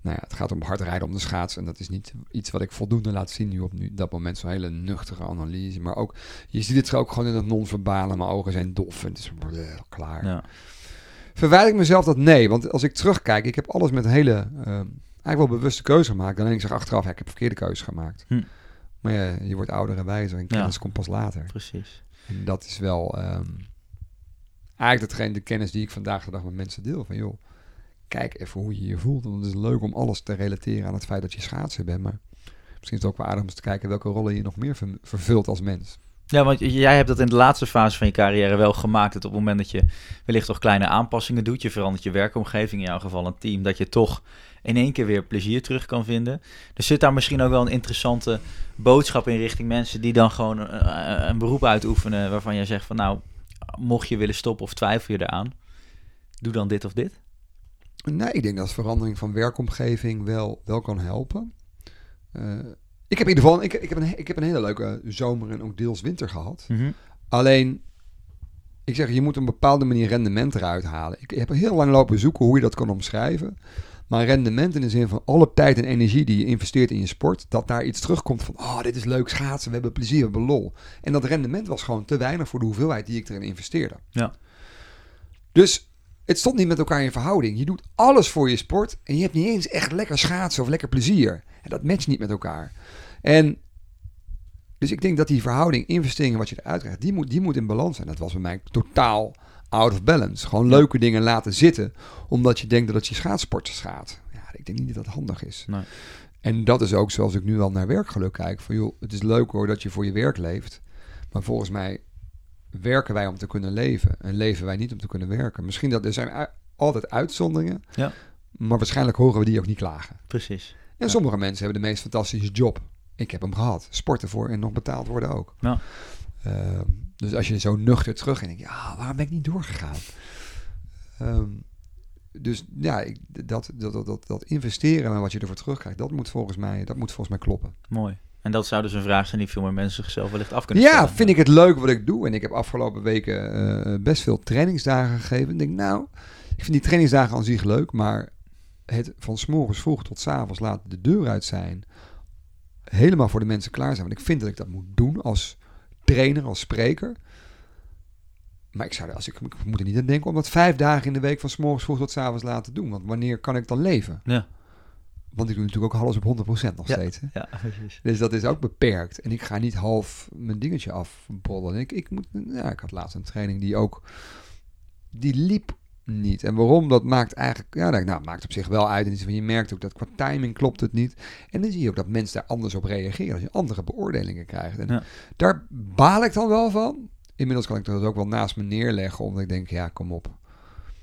nou ja, het gaat om hard rijden om de schaats. En dat is niet iets wat ik voldoende laat zien nu op nu, dat moment. Zo'n hele nuchtere analyse. Maar ook, je ziet het ook gewoon in het non-verbale. Mijn ogen zijn dof en het is bleh, klaar. Ja. Verwijt ik mezelf dat? Nee, want als ik terugkijk, ik heb alles met een hele, eigenlijk wel bewuste keuze gemaakt. Alleen ik zeg achteraf, ja, ik heb verkeerde keuze gemaakt. Hm. Maar ja, je wordt ouder en wijzer en kennis komt pas later. Precies. En dat is wel ehm, eigenlijk datgene, de kennis die ik vandaag de dag met mensen deel. Van joh, kijk even hoe je je voelt. Want het is leuk om alles te relateren aan het feit dat je schaatser bent. Maar misschien is het ook wel om eens te kijken welke rollen je nog meer ver- vervult als mens. Ja, want jij hebt dat in de laatste fase van je carrière wel gemaakt. Dat op het moment dat je wellicht toch kleine aanpassingen doet, je verandert je werkomgeving, in jouw geval een team, dat je toch in één keer weer plezier terug kan vinden. Dus zit daar misschien ook wel een interessante boodschap in richting mensen die dan gewoon eh, een beroep uitoefenen waarvan jij zegt van nou, mocht je willen stoppen of twijfel je eraan, doe dan dit of dit. Nee, ik denk dat verandering van werkomgeving wel, wel kan helpen. Eh, ik heb in ieder geval ik, ik heb een, ik heb een hele leuke zomer en ook deels winter gehad. Alleen, ik zeg, je moet op een bepaalde manier rendement eruit halen. Ik heb heel lang lopen zoeken hoe je dat kan omschrijven. Maar rendement in de zin van alle tijd en energie die je investeert in je sport, dat daar iets terugkomt van, oh, dit is leuk schaatsen, we hebben plezier, we hebben lol. En dat rendement was gewoon te weinig voor de hoeveelheid die ik erin investeerde. Ja. Dus het stond niet met elkaar in verhouding. Je doet alles voor je sport en je hebt niet eens echt lekker schaatsen of lekker plezier. En dat matcht niet met elkaar. En dus ik denk dat die verhouding investeringen wat je eruit krijgt, die moet, die moet in balans zijn. Dat was bij mij totaal out of balance. Gewoon leuke dingen laten zitten, omdat je denkt dat het je schaatsport schaadt. Ja, ik denk niet dat dat handig is. Nee. En dat is ook zoals ik nu al naar werkgeluk kijk. Van joh, het is leuk hoor dat je voor je werk leeft. Maar volgens mij werken wij om te kunnen leven. En leven wij niet om te kunnen werken. Misschien dat er zijn altijd uitzonderingen. Ja. Maar waarschijnlijk horen we die ook niet klagen. Precies. En Ja. sommige mensen hebben de meest fantastische job. Ik heb hem gehad. Sporten voor en nog betaald worden ook. Ja. Ehm, dus als je zo nuchter terug en denkt, ja, waarom ben ik niet doorgegaan? Ehm, dus ja, ik, dat, dat, dat, dat, investeren en wat je ervoor terugkrijgt, dat moet volgens mij, dat moet volgens mij kloppen. Mooi. En dat zou dus een vraag zijn die veel meer mensen zichzelf wellicht af kunnen Ja, stellen. vind ik het leuk wat ik doe. En ik heb afgelopen weken eh, best veel trainingsdagen gegeven. Ik denk, nou, ik vind die trainingsdagen aan zich leuk, maar het van 's morgens vroeg tot 's avonds laat de deur uit zijn, helemaal voor de mensen klaar zijn. Want ik vind dat ik dat moet doen als trainer, als spreker. Maar ik zou als ik, ik moet er niet aan denken om dat vijf dagen in de week van 's morgens vroeg tot 's avonds laten doen. Want wanneer kan ik dan leven? Ja. Want ik doe natuurlijk ook alles op 100% nog Ja. steeds. Hè? Ja, precies. Dus dat is ook beperkt. En ik ga niet half mijn dingetje afbollen. Ik, ik, moet, ja, ik had laatst een training die ook... Die liep niet. En waarom? Dat maakt eigenlijk... Ja, nou, het maakt op zich wel uit. En van, je merkt ook dat qua timing klopt het niet. En dan zie je ook dat mensen daar anders op reageren. Als je andere beoordelingen krijgt. En Ja. daar baal ik dan wel van. Inmiddels kan ik dat ook wel naast me neerleggen. Omdat ik denk, ja, kom op.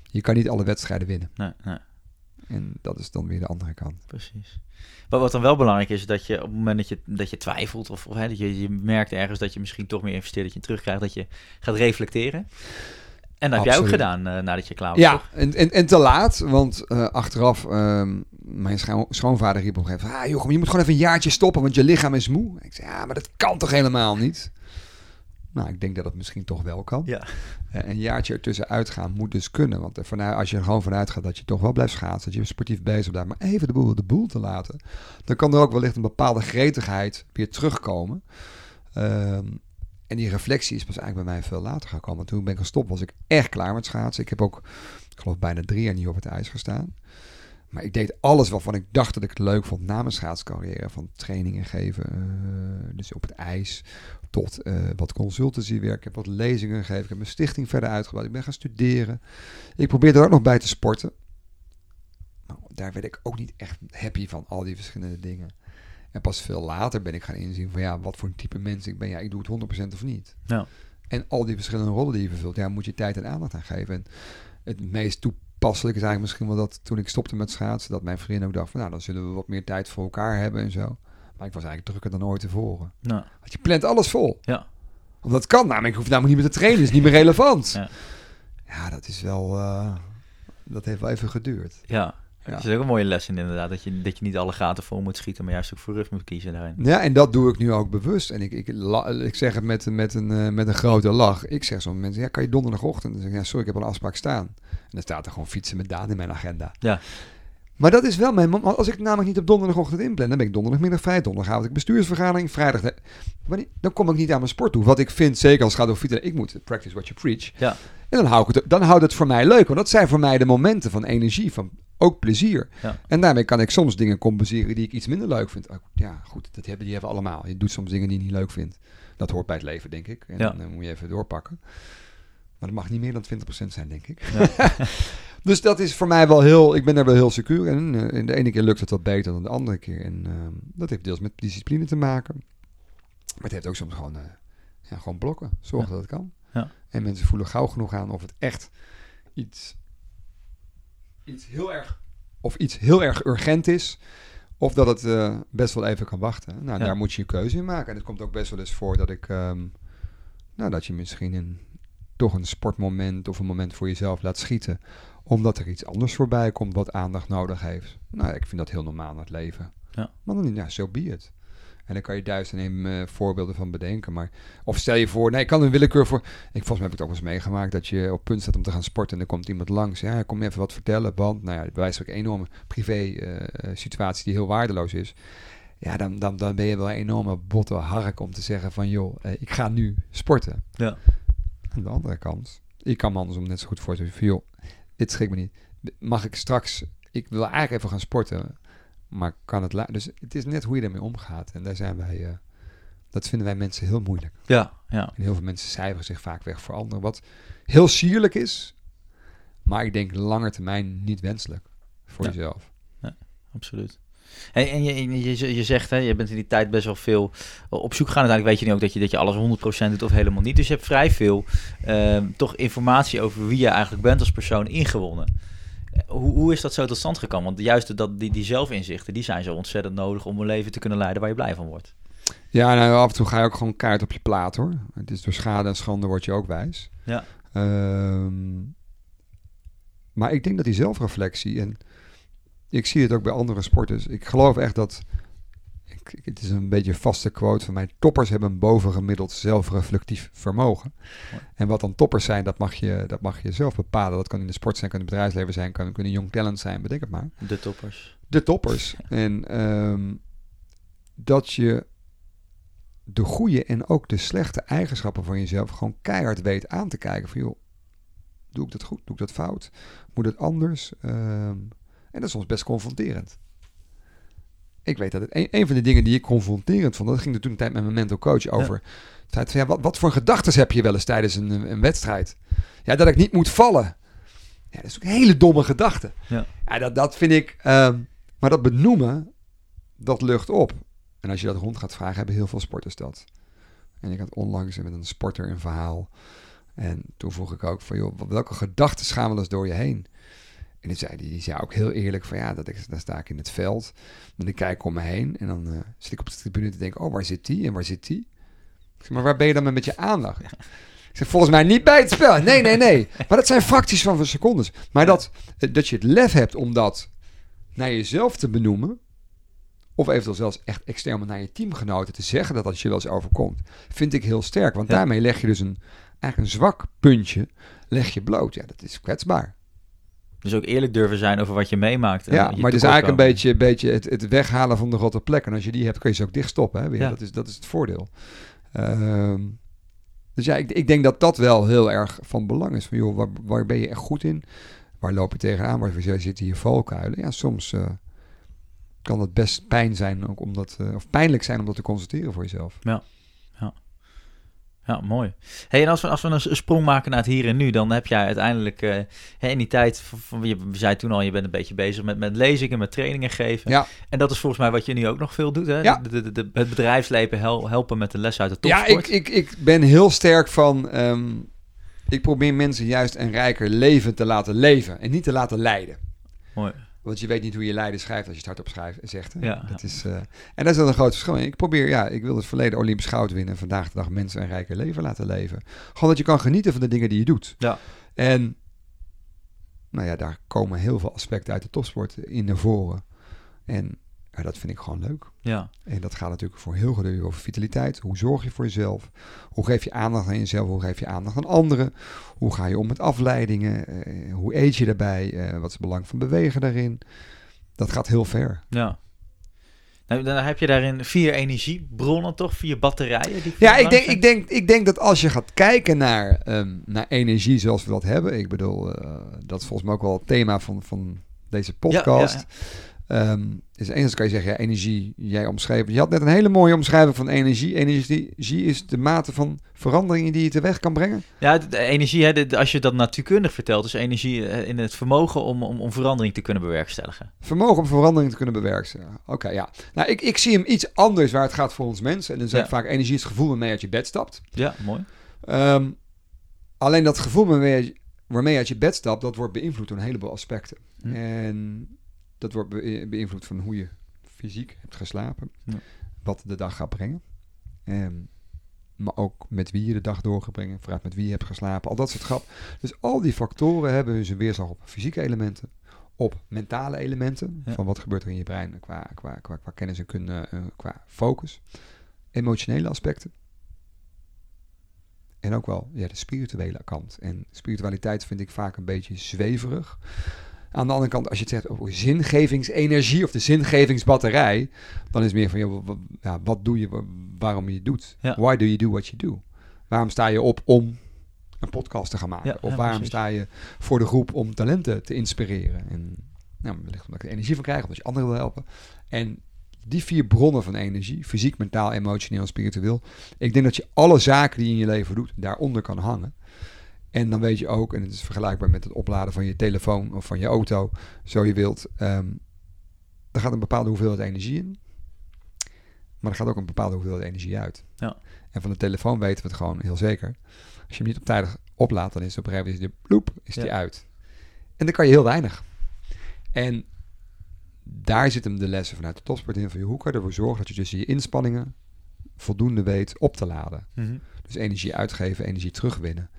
Je kan niet alle wedstrijden winnen. Nee, nee, En dat is dan weer de andere kant. precies. Maar wat dan wel belangrijk is, dat je op het moment dat je, dat je twijfelt... of, of hè, dat je, je merkt ergens dat je misschien toch meer investeert... dat je terugkrijgt, dat je gaat reflecteren. En dat heb jij ook gedaan eh, nadat je klaar was, Ja, en, en, en te laat, want eh, achteraf, ehm, mijn scho- schoonvader riep op een gegeven moment, ah Jochem, je moet gewoon even een jaartje stoppen, want je lichaam is moe. Ik zei, ja, maar dat kan toch helemaal niet? Nou, ik denk dat het misschien toch wel kan. Ja. Eh, een jaartje ertussen uitgaan moet dus kunnen, want vanuit, als je er gewoon vanuit gaat dat je toch wel blijft schaatsen, dat je sportief bezig bent, maar even de boel de boel te laten, dan kan er ook wellicht een bepaalde gretigheid weer terugkomen. Ehm, en die reflectie is pas eigenlijk bij mij veel later gekomen. Want toen ben ik gestopt, was ik echt klaar met schaatsen. Ik heb ook, ik geloof, bijna drie jaar niet op het ijs gestaan. Maar ik deed alles waarvan ik dacht dat ik het leuk vond na mijn schaatscarrière. Van trainingen geven, eh, dus op het ijs, tot eh, wat consultancywerk. Ik heb wat lezingen gegeven. Ik heb mijn stichting verder uitgebouwd. Ik ben gaan studeren. Ik probeerde er ook nog bij te sporten. Maar daar werd ik ook niet echt happy van, al die verschillende dingen. En pas veel later ben ik gaan inzien van ja, wat voor een type mens ik ben. Ja, ik doe het 100% of niet. Ja. En al die verschillende rollen die je vervult, ja, moet je tijd en aandacht aan geven. En het meest toepasselijk is eigenlijk misschien wel dat toen ik stopte met schaatsen, dat mijn vriendin ook dacht van nou, dan zullen we wat meer tijd voor elkaar hebben en zo. Maar ik was eigenlijk drukker dan ooit tevoren. Nou, Want je plant alles vol. ja. Want dat kan namelijk, ik hoef namelijk niet meer te trainen, is niet meer relevant. Ja. Ja, dat is wel, eh, dat heeft wel even geduurd. Ja. Ja. Dat is ook een mooie les in inderdaad. Dat je, dat je niet alle gaten vol moet schieten, maar juist ook voor rust moet kiezen daarin. Ja, en dat doe ik nu ook bewust. En ik, ik, la- ik zeg het met, met, een, eh, met een grote lach. Ik zeg soms mensen, ja, kan je donderdagochtend? Dan zeg ik, ja, sorry, ik heb al een afspraak staan. En dan staat er gewoon fietsen met Daan in mijn agenda. Ja. Maar dat is wel mijn... mom- Als ik namelijk niet op donderdagochtend inplan, dan ben ik donderdagmiddag vrij. Donderdagavond ik bestuursvergadering. Vrijdag... wanneer- dan kom ik niet aan mijn sport toe. Wat ik vind, zeker als het gaat over fietsen, ik moet practice what you preach. Ja. En dan hou ik het, dan houdt het voor mij leuk. Want dat zijn voor mij de momenten van energie, van ook plezier. Ja. En daarmee kan ik soms dingen compenseren die ik iets minder leuk vind. Oh, Ja, goed, dat hebben, die hebben we allemaal. Je doet soms dingen die je niet leuk vindt. Dat hoort bij het leven, denk ik. En Ja. dan eh, moet je even doorpakken. Maar dat mag niet meer dan 20% zijn, denk ik. Ja. dus dat is voor mij wel heel... Ik ben daar wel heel secuur in. Eh, en de ene keer lukt het wat beter dan de andere keer. En ehm, dat heeft deels met discipline te maken. Maar het heeft ook soms gewoon, eh, ja, gewoon blokken. Zorg dat het kan. Ja. En mensen voelen gauw genoeg aan of het echt iets, iets heel erg... Of iets heel erg urgent is. Of dat het eh, best wel even kan wachten. Nou, Ja. daar moet je je keuze in maken. En het komt ook best wel eens voor dat ik... ehm, nou, dat je misschien een, toch een sportmoment of een moment voor jezelf laat schieten. Omdat er iets anders voorbij komt wat aandacht nodig heeft. Nou, ik vind dat heel normaal in het leven. Ja. Maar dan, ja, zo be it. En daar kan je duizend en eh, voorbeelden van bedenken. Maar, of stel je voor, nee, ik kan een willekeur voor... Ik, volgens mij heb ik het ook eens meegemaakt dat je op punt staat om te gaan sporten... en er komt iemand langs. Ja, kom je even wat vertellen, want... Nou ja, bij wijze van een enorme privé eh, eh, situatie die heel waardeloos is. Ja, dan, dan, dan ben je wel een enorme botte hark om te zeggen van... joh, ik ga nu sporten. Ja. Aan de andere kant, ik kan me andersom net zo goed voorstellen van... joh, dit schikt me niet. Mag ik straks... Ik wil eigenlijk even gaan sporten... Maar kan het Dus het is net hoe je ermee omgaat. En daar zijn wij, eh, Dat vinden wij mensen heel moeilijk. Ja, ja. En heel veel mensen cijferen zich vaak weg voor anderen. Wat heel sierlijk is, maar ik denk langer termijn niet wenselijk voor Ja. jezelf. absoluut. En, en je, je, je zegt, hè, je bent in die tijd best wel veel op zoek gaan. Uiteindelijk weet je nu ook dat je, dat je alles 100% doet of helemaal niet. Dus je hebt vrij veel ehm, toch informatie over wie je eigenlijk bent als persoon ingewonnen. Hoe, hoe is dat zo tot stand gekomen? Want juist dat, die, die zelfinzichten, die zijn zo ontzettend nodig om een leven te kunnen leiden waar je blij van wordt. Ja, nou, af en toe ga je ook gewoon kaart op je plaat hoor. Het is door schade en schande word je ook wijs. Ja. Ehm, maar ik denk dat die zelfreflectie, en ik zie het ook bij andere sporters. Ik geloof echt dat, het is een beetje een vaste quote van mij, toppers hebben een bovengemiddeld zelfreflectief vermogen. Mooi. En wat dan toppers zijn, dat mag, je, dat mag je zelf bepalen. Dat kan in de sport zijn, kan in het bedrijfsleven zijn, kan, een jong talent zijn, bedenk het maar De toppers. de toppers. En ehm, dat je de goede en ook de slechte eigenschappen van jezelf gewoon keihard weet aan te kijken. Van joh, doe ik dat goed? Doe ik dat fout? Moet het anders? Ehm, en dat is soms best confronterend. Ik weet dat het een, een van de dingen die ik confronterend vond, dat ging er toen een tijd met mijn mental coach over. Het feit van, ja, wat, wat voor gedachten heb je wel eens tijdens een, een wedstrijd? Ja, dat ik niet moet vallen. Ja, dat is ook een hele domme gedachte. Ja. Ja, dat, dat vind ik. ehm, maar dat benoemen, dat lucht op. En als je dat rond gaat vragen, hebben heel veel sporters dat. En ik had onlangs met een sporter een verhaal. En toen vroeg ik ook van, joh, welke gedachten gaan wel eens door je heen? En die zei, die zei ook heel eerlijk van, ja, dat ik, dan sta ik in het veld. En ik kijk om me heen. En dan eh, zit ik op de tribune te denken, oh, waar zit die en waar zit die? Ik zeg, maar waar ben je dan met je aandacht? Ik zeg, volgens mij niet bij het spel. Nee, nee, nee. Maar dat zijn fracties van secondes. Maar dat, eh, dat je het lef hebt om dat naar jezelf te benoemen. Of eventueel zelfs echt extern naar je teamgenoten te zeggen dat dat je wel eens overkomt. Vind ik heel sterk. Want Ja. daarmee leg je dus een, eigenlijk een zwak puntje leg je bloot. Ja, dat is kwetsbaar. Dus ook eerlijk durven zijn over wat je meemaakt. en Ja, je maar het is eigenlijk een beetje, beetje het, het weghalen van de rotte plek. En als je die hebt, kun je ze ook dichtstoppen. Hè? weer. Ja. Dat, is, dat is het voordeel. Ehm, dus ja, ik, ik denk dat dat wel heel erg van belang is. Van, joh, waar, waar ben je echt goed in? Waar loop je tegenaan? Waar zitten je valkuilen? Ja, soms eh, kan het best pijn zijn, ook om dat, eh, of pijnlijk zijn om dat te constateren voor jezelf. Ja, mooi. Hey, en als we, als we een sprong maken naar het hier en nu, dan heb jij uiteindelijk eh, in die tijd, van, je zei toen al, je bent een beetje bezig met, met lezingen, met trainingen geven. Ja. En dat is volgens mij wat je nu ook nog veel doet, hè? Ja. De, de, de- het bedrijfsleven hel- helpen met de les uit de Ja, topsport. ik, ik, ik ben heel sterk van. ehm, ik probeer mensen juist een rijker leven te laten leven en niet te laten leiden. Mooi. Want je weet niet hoe je lijden schrijft als je het hardop schrijft, zegt. Ja. Dat is, eh, en dat is dan een groot verschil. Ik probeer, ja, ik wil het verleden Olympisch goud winnen. En vandaag de dag mensen een rijker leven laten leven. Gewoon dat je kan genieten van de dingen die je doet. Ja. En nou ja, daar komen heel veel aspecten uit de topsport in naar voren. En ja, dat vind ik gewoon leuk. Ja, En dat gaat natuurlijk voor heel veel over vitaliteit. Hoe zorg je voor jezelf? Hoe geef je aandacht aan jezelf? Hoe geef je aandacht aan anderen? Hoe ga je om met afleidingen? Eh, hoe eet je daarbij? Eh, wat is het belang van bewegen daarin? Dat gaat heel ver. ja. Nou, dan heb je daarin vier energiebronnen, toch? Vier batterijen? Die Ja, ik denk, ik, denk, ik denk dat als je gaat kijken naar, ehm, naar energie zoals we dat hebben. Ik bedoel, eh, dat is volgens mij ook wel het thema van, van deze podcast. Ja, Ehm, is eens kan je zeggen, ja, energie, jij omschreven. Je had net een hele mooie omschrijving van energie. Energie is de mate van veranderingen die je teweeg kan brengen. Ja, de, de energie, hè, de- als je dat natuurkundig vertelt, is energie eh, in het vermogen om, om, om verandering te kunnen bewerkstelligen. Vermogen om verandering te kunnen bewerkstelligen. Oké, ja. Nou, ik, ik zie hem iets anders waar het gaat voor ons mensen. En dan zeg ik Ja. vaak, energie is het gevoel waarmee je uit je bed stapt. Ja, mooi. Ehm, alleen dat gevoel waarmee je, waarmee je uit je bed stapt, dat wordt beïnvloed door een heleboel aspecten. Hm. En dat wordt be- beïnvloed van hoe je fysiek hebt geslapen, Ja. wat de dag gaat brengen. Ehm, maar ook met wie je de dag door gaat brengen, vooruit met wie je hebt geslapen, al dat soort grap. Dus al die factoren hebben dus een weerslag op fysieke elementen, op mentale elementen, Ja. van wat gebeurt er in je brein qua, qua, qua, qua kennis en kunde, eh, qua focus, emotionele aspecten. En ook wel ja, de spirituele kant. En spiritualiteit vind ik vaak een beetje zweverig. Aan de andere kant, als je het zegt over zingevingsenergie of de zingevingsbatterij, dan is het meer van, joh, wa- ja, wat doe je, wa- waarom je het doet? Ja. Why do you do what you do? Waarom sta je op om een podcast te gaan maken? Ja, of waarom precies. sta je voor de groep om talenten te inspireren? En nou, wellicht omdat ik er energie van krijg, omdat je anderen wil helpen. En die vier bronnen van energie, fysiek, mentaal, emotioneel en spiritueel. Ik denk dat je alle zaken die je in je leven doet, daaronder kan hangen. En dan weet je ook, en het is vergelijkbaar met het opladen van je telefoon of van je auto, zo je wilt. ehm er gaat een bepaalde hoeveelheid energie in. Maar er gaat ook een bepaalde hoeveelheid energie uit. Ja. En van de telefoon weten we het gewoon heel zeker. Als je hem niet op tijdig oplaadt, dan is het op een gegeven moment bloep, is die uit. En dan kan je heel weinig. En daar zit hem de lessen vanuit de topsport in. Van, joh, hoe kan je ervoor zorgen dat je tussen je inspanningen voldoende weet op te laden. Mhm. Dus energie uitgeven, energie terugwinnen.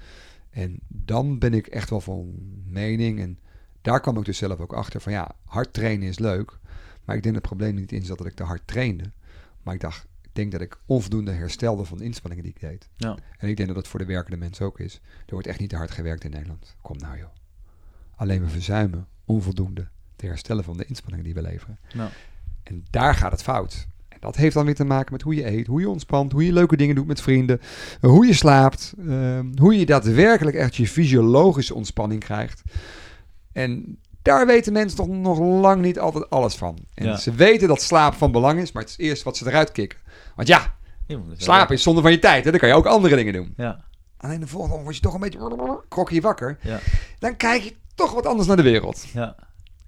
En dan ben ik echt wel van mening. En daar kwam ik dus zelf ook achter van ja, hard trainen is leuk. Maar ik denk dat het probleem niet in zat dat ik te hard trainde. Maar ik dacht, ik denk dat ik onvoldoende herstelde van de inspanningen die ik deed. Ja. En ik denk dat dat voor de werkende mens ook is. Er wordt echt niet te hard gewerkt in Nederland. Kom nou joh. Alleen we verzuimen onvoldoende te herstellen van de inspanningen die we leveren. Nou, En daar gaat het fout. Dat heeft dan weer te maken met hoe je eet, hoe je ontspant, hoe je leuke dingen doet met vrienden, eh, hoe je slaapt, ehm, hoe je daadwerkelijk echt je fysiologische ontspanning krijgt. En daar weten mensen toch nog lang niet altijd alles van. En Ja. ze weten dat slaap van belang is, maar het is eerst wat ze eruit kicken. Want ja, slapen is zonde van je tijd. Hè? Dan kan je ook andere dingen doen. doen. Ja, Alleen de volgende word je toch een beetje krokje wakker. ja, Dan kijk je toch wat anders naar de wereld. ja.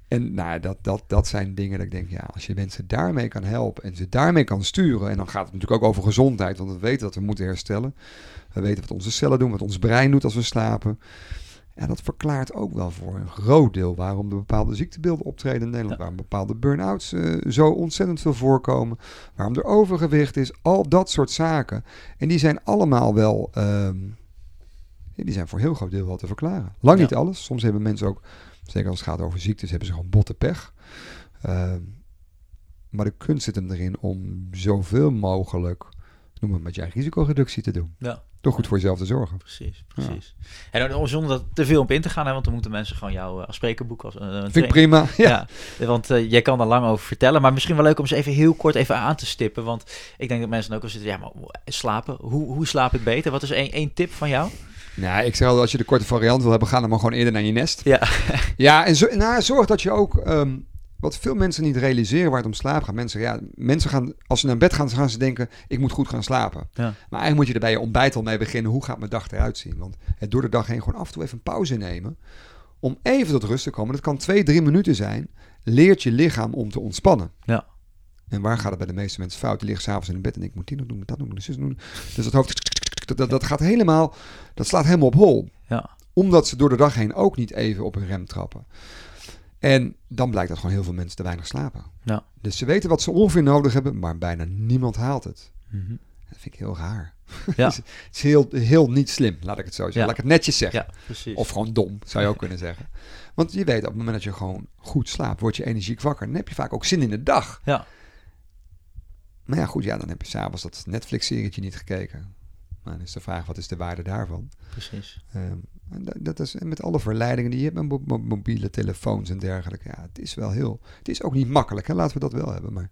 En nou, dat, dat, dat zijn dingen dat ik denk, ja, als je mensen daarmee kan helpen en ze daarmee kan sturen, en dan gaat het natuurlijk ook over gezondheid, want we weten dat we moeten herstellen. We weten wat onze cellen doen, wat ons brein doet als we slapen. En dat verklaart ook wel voor een groot deel waarom er bepaalde ziektebeelden optreden in Nederland, Ja. waarom bepaalde burn-outs eh, zo ontzettend veel voorkomen, waarom er overgewicht is, al dat soort zaken. En die zijn allemaal wel, ehm, die zijn voor een heel groot deel wel te verklaren. Lang Ja. niet alles. Soms hebben mensen ook Zeker als het gaat over ziektes, hebben ze gewoon botte pech. Ehm, maar de kunst zit hem erin om zoveel mogelijk, noem het met jij, risicoreductie te doen. Ja. Door goed voor jezelf te zorgen. Precies, precies. En dan, zonder dat te veel op in te gaan, hè, want dan moeten mensen gewoon jou eh, als spreker boeken. Als, eh, Vind ik prima. Ja. Ja, want eh, jij kan er lang over vertellen. Maar misschien wel leuk om ze even heel kort even aan te stippen. Want ik denk dat mensen ook al zitten, ja, maar slapen, hoe, hoe slaap ik beter? Wat is één, één tip van jou? Nou, ik zeg al, als je de korte variant wil hebben, ga dan maar gewoon eerder naar je nest. Ja, Ja, en zo, nou, zorg dat je ook, ehm, wat veel mensen niet realiseren waar het om slaap gaat. Mensen, ja, mensen gaan, als ze naar bed gaan, gaan ze denken, ik moet goed gaan slapen. Ja. Maar eigenlijk moet je er bij je ontbijt al mee beginnen, hoe gaat mijn dag eruit zien? Want het door de dag heen gewoon af en toe even een pauze nemen, om even tot rust te komen. Dat kan twee, drie minuten zijn. Leert je lichaam om te ontspannen. Ja. En waar gaat het bij de meeste mensen fout? Die liggen s'avonds in bed en ik moet die nog doen, moet dat nog doen, zus doen. Dus dat hoofd, dat, dat, dat gaat helemaal, dat slaat helemaal op hol ja, omdat ze door de dag heen ook niet even op hun rem trappen. En dan blijkt dat gewoon heel veel mensen te weinig slapen. Ja. Dus ze weten wat ze ongeveer nodig hebben, maar bijna niemand haalt het. Mhm. Dat vind ik heel raar. Ja. het is, heel, heel niet slim, laat ik het zo zeggen. Ja. Laat ik het netjes zeggen. ja. Of gewoon dom, zou je ook kunnen zeggen. Want je weet, op het moment dat je gewoon goed slaapt, word je energiek wakker. Dan heb je vaak ook zin in de dag. Ja, Maar ja, goed, ja, dan heb je s'avonds dat Netflix-serietje niet gekeken. Dan is de vraag, wat is de waarde daarvan? precies. Ehm, en dat, dat is met alle verleidingen die je hebt met mo- mo- mobiele telefoons en dergelijke. Ja, het is wel heel. Het is ook niet makkelijk, hè? laten we dat wel hebben. Maar.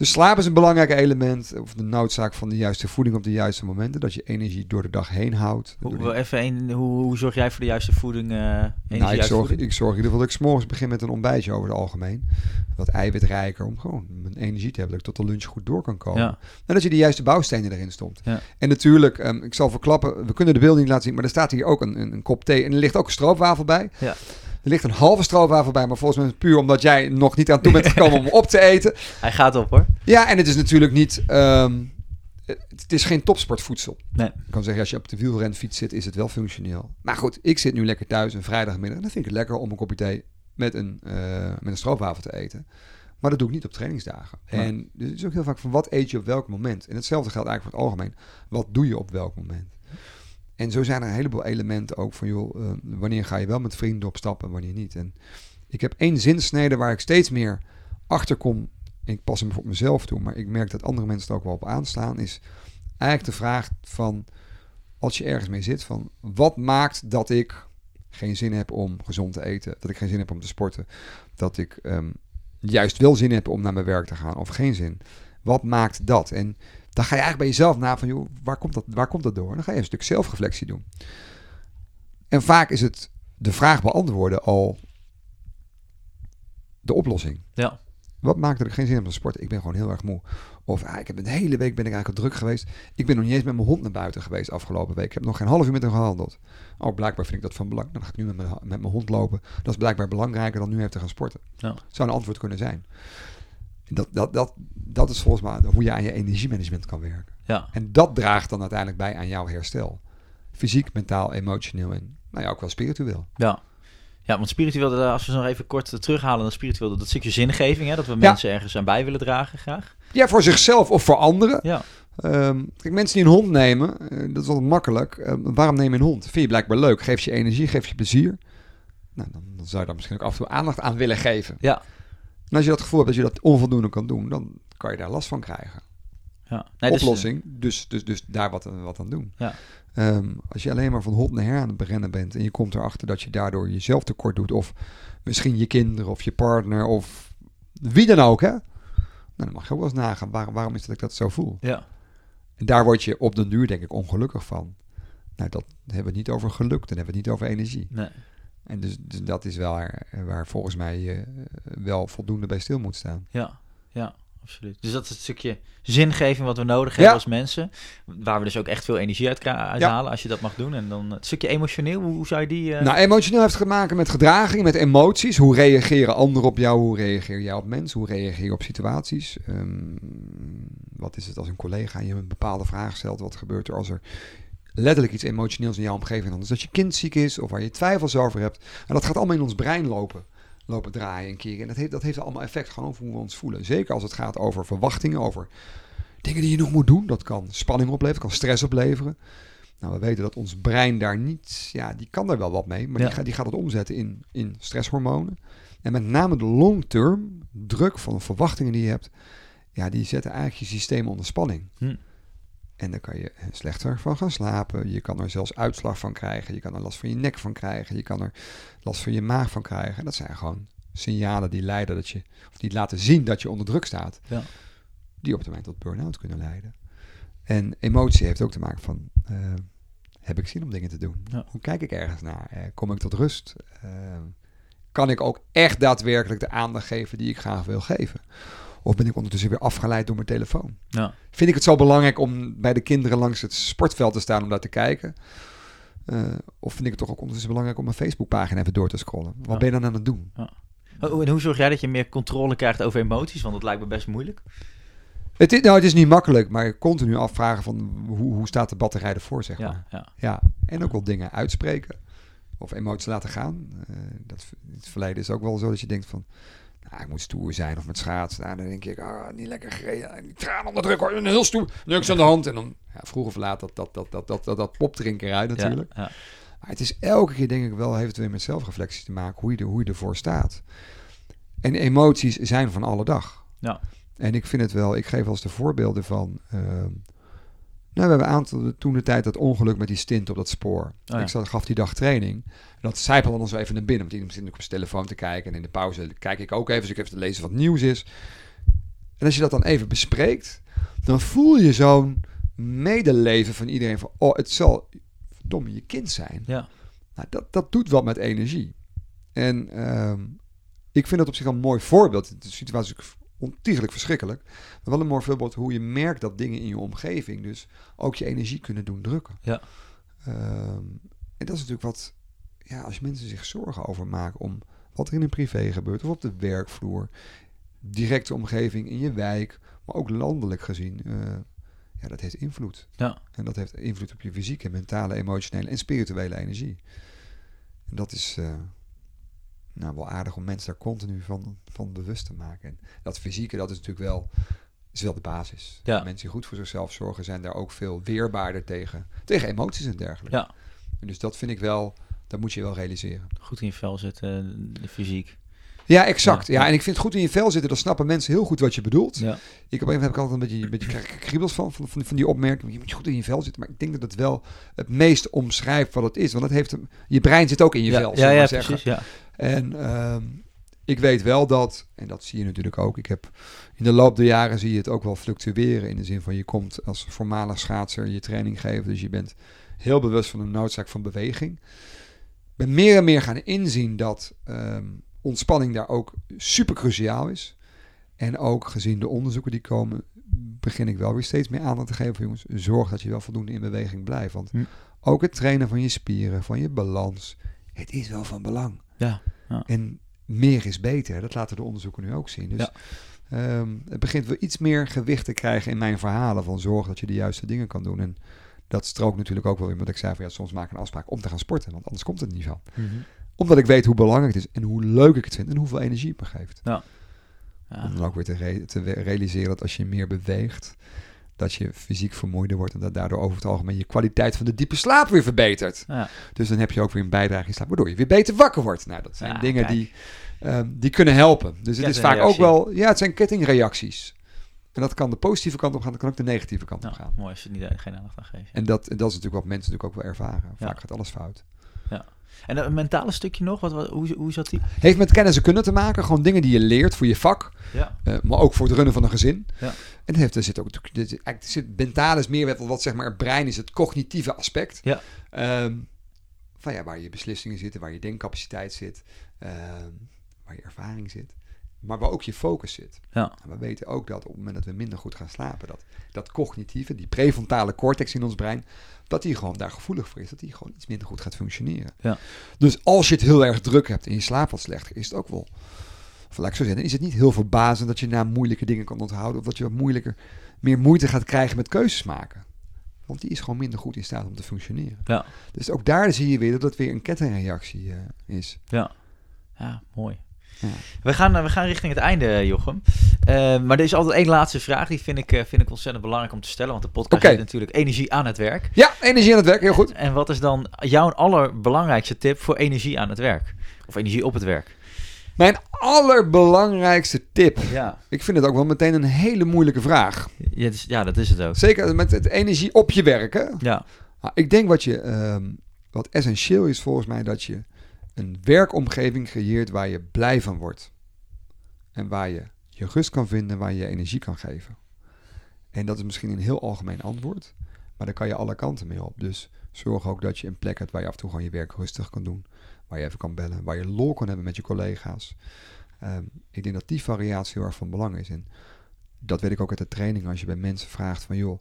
Dus slaap is een belangrijk element. Of de noodzaak van de juiste voeding op de juiste momenten. Dat je energie door de dag heen houdt. Hoe, die- even een, hoe, hoe zorg jij voor de juiste voeding? nou, ik, zorg, voeding? ik zorg in ieder geval dat ik 's morgens begin met een ontbijtje over het algemeen. Wat eiwitrijker, om gewoon mijn energie te hebben. Dat ik tot de lunch goed door kan komen. Ja, En dat je de juiste bouwstenen erin stopt. Ja. En natuurlijk, ehm, ik zal verklappen, we kunnen de beelden niet laten zien, maar er staat hier ook een, een, een kop thee en er ligt ook een stroopwafel bij. Ja. Er ligt een halve stroopwafel bij, maar volgens mij is het puur omdat jij nog niet aan toe bent gekomen om op te eten. hij gaat op hoor. Ja, en het is natuurlijk niet, ehm, het, is geen topsportvoedsel. Nee. Ik kan zeggen, als je op de wielrenfiets zit, is het wel functioneel. Maar goed, ik zit nu lekker thuis een vrijdagmiddag en dan vind ik het lekker om een kopje thee met een, eh, met een stroopwafel te eten. Maar dat doe ik niet op trainingsdagen. Nee. En dus het is ook heel vaak van wat eet je op welk moment. En hetzelfde geldt eigenlijk voor het algemeen. Wat doe je op welk moment? En zo zijn er een heleboel elementen ook van, joh, eh, wanneer ga je wel met vrienden op stap en wanneer niet. En ik heb één zinsnede waar ik steeds meer achter kom. Ik pas hem voor mezelf toe, maar ik merk dat andere mensen er ook wel op aanslaan. Is eigenlijk de vraag van, als je ergens mee zit, van wat maakt dat ik geen zin heb om gezond te eten, dat ik geen zin heb om te sporten, dat ik ehm, juist wel zin heb om naar mijn werk te gaan of geen zin. Wat maakt dat? En dan ga je eigenlijk bij jezelf na van, joh, waar komt dat, waar komt dat door? En dan ga je een stuk zelfreflectie doen. En vaak is het de vraag beantwoorden al de oplossing. Ja. Wat maakt ik geen zin om te sporten? Ik ben gewoon heel erg moe. Of ah, ik heb een hele week ben ik eigenlijk al druk geweest. Ik ben nog niet eens met mijn hond naar buiten geweest afgelopen week. Ik heb nog geen half uur met hem gehandeld. Oh, blijkbaar vind ik dat van belang. Dan ga ik nu met mijn, met mijn hond lopen. Dat is blijkbaar belangrijker dan nu even te gaan sporten. Ja. Zou een antwoord kunnen zijn. Dat, dat, dat, dat is volgens mij hoe je aan je energiemanagement kan werken. Ja, En dat draagt dan uiteindelijk bij aan jouw herstel. Fysiek, mentaal, emotioneel en nou ja, ook wel spiritueel. ja. Ja, want spiritueel, eh, als we zo nog even kort terughalen naar spiritueel, dat stukje zingeving, hè, dat we Ja. mensen ergens aan bij willen dragen graag. Ja, voor zichzelf of voor anderen. Ja, Ehm, kijk, mensen die een hond nemen, eh, dat is wel makkelijk. Ehm, waarom neem je een hond? Vind je blijkbaar leuk? Geeft je energie, geeft je plezier? Nou, dan, dan zou je daar misschien ook af en toe aandacht aan willen geven. ja, En als je dat gevoel hebt dat je dat onvoldoende kan doen, dan kan je daar last van krijgen. ja. Nee, dus, Oplossing, dus, dus, dus daar wat, wat aan doen. Ja. Ehm, als je alleen maar van hond naar her aan het berennen bent en je komt erachter dat je daardoor jezelf tekort doet, of misschien je kinderen of je partner of wie dan ook, hè? Nou, dan mag je ook wel eens nagaan, waar, waarom is dat ik dat zo voel? eh, ja, En daar word je op den duur denk ik ongelukkig van. Nou, dat hebben we het niet over geluk, dan hebben we het niet over energie. nee. En dus, dus dat is wel waar, waar volgens mij je wel voldoende bij stil moet staan. Ja, ja, absoluut. Dus dat is het stukje zingeving wat we nodig Ja. hebben als mensen. Waar we dus ook echt veel energie uit Ja. uithalen als je dat mag doen. En dan het stukje emotioneel, hoe, hoe zou je die... eh, Nou, emotioneel heeft te maken met gedraging, met emoties. Hoe reageren anderen op jou? Hoe reageer jij op mensen? Hoe reageer je op situaties? Ehm, wat is het als een collega je een bepaalde vraag stelt? Wat gebeurt er als er letterlijk iets emotioneels in jouw omgeving is? Dat je kind ziek is of waar je twijfels over hebt. En dat gaat allemaal in ons brein lopen. Lopen draaien en keren. En dat heeft, dat heeft allemaal effect gewoon over hoe we ons voelen. Zeker als het gaat over verwachtingen, over dingen die je nog moet doen. Dat kan spanning opleveren, kan stress opleveren. Nou, we weten dat ons brein daar niet, ja, die kan daar wel wat mee, maar Ja. die, gaat, die gaat het omzetten in, in stresshormonen. En met name de long-term druk van de verwachtingen die je hebt, ja, die zetten eigenlijk je systeem onder spanning. Hm. En daar kan je slechter van gaan slapen. Je kan er zelfs uitslag van krijgen. Je kan er last van je nek van krijgen. Je kan er last van je maag van krijgen. En dat zijn gewoon signalen die leiden dat je, of die laten zien dat je onder druk staat. Ja. Die op termijn tot burn-out kunnen leiden. En emotie heeft ook te maken van, eh, heb ik zin om dingen te doen? Ja. Hoe kijk ik ergens naar? Eh, kom ik tot rust? Eh, kan ik ook echt daadwerkelijk de aandacht geven die ik graag wil geven? Of ben ik ondertussen weer afgeleid door mijn telefoon? ja. Vind ik het zo belangrijk om bij de kinderen langs het sportveld te staan om daar te kijken? Eh, of vind ik het toch ook ondertussen belangrijk om mijn Facebookpagina even door te scrollen? Wat Ja. ben je dan aan het doen? Oh, en hoe zorg jij dat je meer controle krijgt over emoties? Want dat lijkt me best moeilijk. Het is, nou, het is niet makkelijk, maar continu afvragen van hoe, hoe staat de batterij ervoor, zeg maar. Ja, ja. Ja, en ook wel dingen uitspreken. Of emoties laten gaan. Eh, dat, in het verleden is ook wel zo dat je denkt van... Nou, ik moet stoer zijn of met schaatsen. Nou, dan denk ik, ah, niet lekker gereden. Die traan onder druk, hoor. Heel stoer. Niks aan de hand. En dan, ja, vroeger verlaat dat, dat, dat, dat, dat, dat, dat popdrinken eruit natuurlijk. Ja, ja. Maar het is elke keer denk ik wel, heeft het weer met zelfreflectie te maken. Hoe je, er, hoe je ervoor staat. En emoties zijn van alle dag. Ja. En ik vind het wel, ik geef eens de voorbeelden van... ehm, nou, we hebben een aantal, toen de tijd dat ongeluk met die stint op dat spoor. Oh ja. Ik zat, gaf die dag training. En dat zijpelde dan zo even naar binnen. Want iedereen zit ook op zijn telefoon te kijken. En in de pauze kijk ik ook even. Dus ik even te lezen wat nieuws is. En als je dat dan even bespreekt. Dan voel je zo'n medeleven van iedereen. Van, oh, het zal verdomme je kind zijn. Ja. Nou, dat, dat doet wat met energie. En ehm, ik vind het op zich een mooi voorbeeld. De situatie is ontiegelijk verschrikkelijk. Maar wel een mooi voorbeeld hoe je merkt dat dingen in je omgeving dus ook je energie kunnen doen drukken. Ja. Ehm, en dat is natuurlijk wat, ja, als mensen zich zorgen over maken om wat er in hun privé gebeurt of op de werkvloer, directe omgeving in je wijk, maar ook landelijk gezien, eh, ja, dat heeft invloed. Ja. En dat heeft invloed op je fysieke, mentale, emotionele en spirituele energie. En dat is eh, nou, wel aardig om mensen daar continu van, van bewust te maken. En dat fysieke, dat is natuurlijk wel, is wel de basis. Ja. Mensen die goed voor zichzelf zorgen, zijn daar ook veel weerbaarder tegen, tegen emoties en dergelijke. Ja. En dus dat vind ik wel, dat moet je wel realiseren. Goed in je vel zitten, de fysiek. Ja, exact. Ja. En ik vind het goed in je vel zitten, dan snappen mensen heel goed wat je bedoelt. Ja. Ik op een gegeven moment heb ik altijd een beetje, een beetje kri- kriebels van, van, van, die opmerking. Je moet goed in je vel zitten. Maar ik denk dat het wel het meest omschrijft wat het is. Want het heeft een, je brein zit ook in je ja, vel, ja, ja, maar zeggen. precies. Ja. En ehm, ik weet wel dat, en dat zie je natuurlijk ook, ik heb in de loop der jaren zie je het ook wel fluctueren. In de zin van je komt als voormalig schaatser je training geven. Dus je bent heel bewust van de noodzaak van beweging. Ik ben meer en meer gaan inzien dat ehm, ontspanning daar ook super cruciaal is. En ook gezien de onderzoeken die komen, begin ik wel weer steeds meer aandacht te geven. van, Jongens, zorg dat je wel voldoende in beweging blijft. Want Hm. ook het trainen van je spieren, van je balans, het is wel van belang. Ja, ja. En meer is beter. Dat laten de onderzoeken nu ook zien. Dus Ja. ehm, het begint wel iets meer gewicht te krijgen in mijn verhalen. Van zorg dat je de juiste dingen kan doen. En dat strookt natuurlijk ook wel in wat ik zei. Van, ja, soms maak ik een afspraak om te gaan sporten. Want anders komt het niet van. Mhm. Omdat ik weet hoe belangrijk het is. En hoe leuk ik het vind. En hoeveel energie het me geeft. Ja. Om dan ook weer te, re- te realiseren dat als je meer beweegt. Dat je fysiek vermoeider wordt. En dat daardoor over het algemeen je kwaliteit van de diepe slaap weer verbetert. Ja. Dus dan heb je ook weer een bijdrage in slaap, waardoor je weer beter wakker wordt. Nou, dat zijn Ja, dingen kijk. die, ehm, die kunnen helpen. Dus het is vaak ook wel, ja, het zijn kettingreacties. En dat kan de positieve kant op gaan, dat kan ook de negatieve kant op gaan. mooi als je niet, geen aandacht aan geeft. En dat, en dat is natuurlijk wat mensen natuurlijk ook wel ervaren. Ja. Vaak gaat alles fout. En een mentale stukje nog, wat, wat, hoe, hoe zat die? Heeft met kennis en kunnen te maken. Gewoon dingen die je leert voor je vak. Ja. eh, maar ook voor het runnen van een gezin. Ja. En heeft, er zit ook, er zit, mentaal is meer wat, wat zeg maar het brein is, het cognitieve aspect. Ja. Ehm, van ja, waar je beslissingen zitten, waar je denkcapaciteit zit, ehm, waar je ervaring zit. Maar waar ook je focus zit. Ja. En we weten ook dat op het moment dat we minder goed gaan slapen, dat dat cognitieve, die prefrontale cortex in ons brein, dat die gewoon daar gevoelig voor is, dat die gewoon iets minder goed gaat functioneren. Ja. Dus als je het heel erg druk hebt en je slaapt wat slechter, is het ook wel, of laat ik zo zeggen, is het niet heel verbazend dat je na moeilijke dingen kan onthouden, of dat je wat moeilijker, meer moeite gaat krijgen met keuzes maken. Want die is gewoon minder goed in staat om te functioneren. Ja. Dus ook daar zie je weer dat het weer een kettingreactie eh, is. Ja, ja mooi. Ja. We, gaan, eh, we gaan richting het einde, Jochem. Eh, maar er is altijd één laatste vraag. Die vind ik, eh, vind ik ontzettend belangrijk om te stellen. Want de podcast Oké. is natuurlijk energie aan het werk. Ja, energie aan het werk, heel goed. En wat is dan jouw allerbelangrijkste tip voor energie aan het werk? Of energie op het werk? Mijn allerbelangrijkste tip. Ja, Ik vind het ook wel meteen een hele moeilijke vraag. ja, dat is, ja dat is het ook. Zeker met het energie op je werken. Ja, Nou, ik denk wat, je, ehm, wat essentieel is volgens mij dat je een werkomgeving creëert waar je blij van wordt. En waar je je rust kan vinden, waar je energie kan geven. En dat is misschien een heel algemeen antwoord, maar daar kan je alle kanten mee op. Dus zorg ook dat je een plek hebt waar je af en toe gewoon je werk rustig kan doen. Waar je even kan bellen, waar je lol kan hebben met je collega's. Ehm, ik denk dat die variatie heel erg van belang is. En dat weet ik ook uit de training als je bij mensen vraagt van joh,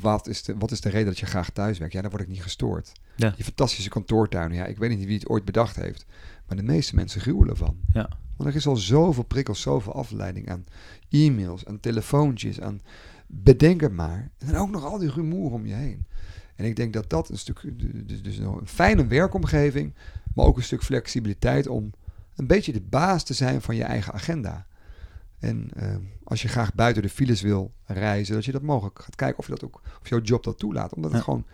wat is, de, wat is de reden dat je graag thuis werkt? Ja, dan word ik niet gestoord. Ja. Die fantastische kantoortuinen, ja, ik weet niet wie het ooit bedacht heeft. Maar de meeste mensen gruwelen ervan. ja, Want er is al zoveel prikkels, zoveel afleiding aan e-mails, aan telefoontjes, aan bedenk het maar. En dan ook nog al die rumoer om je heen. En ik denk dat dat een stuk, dus, dus een fijne werkomgeving, maar ook een stuk flexibiliteit om een beetje de baas te zijn van je eigen agenda. En ehm, als je graag buiten de files wil reizen, dat je dat mogelijk gaat kijken of je dat ook, of jouw job dat toelaat. Omdat het gewoon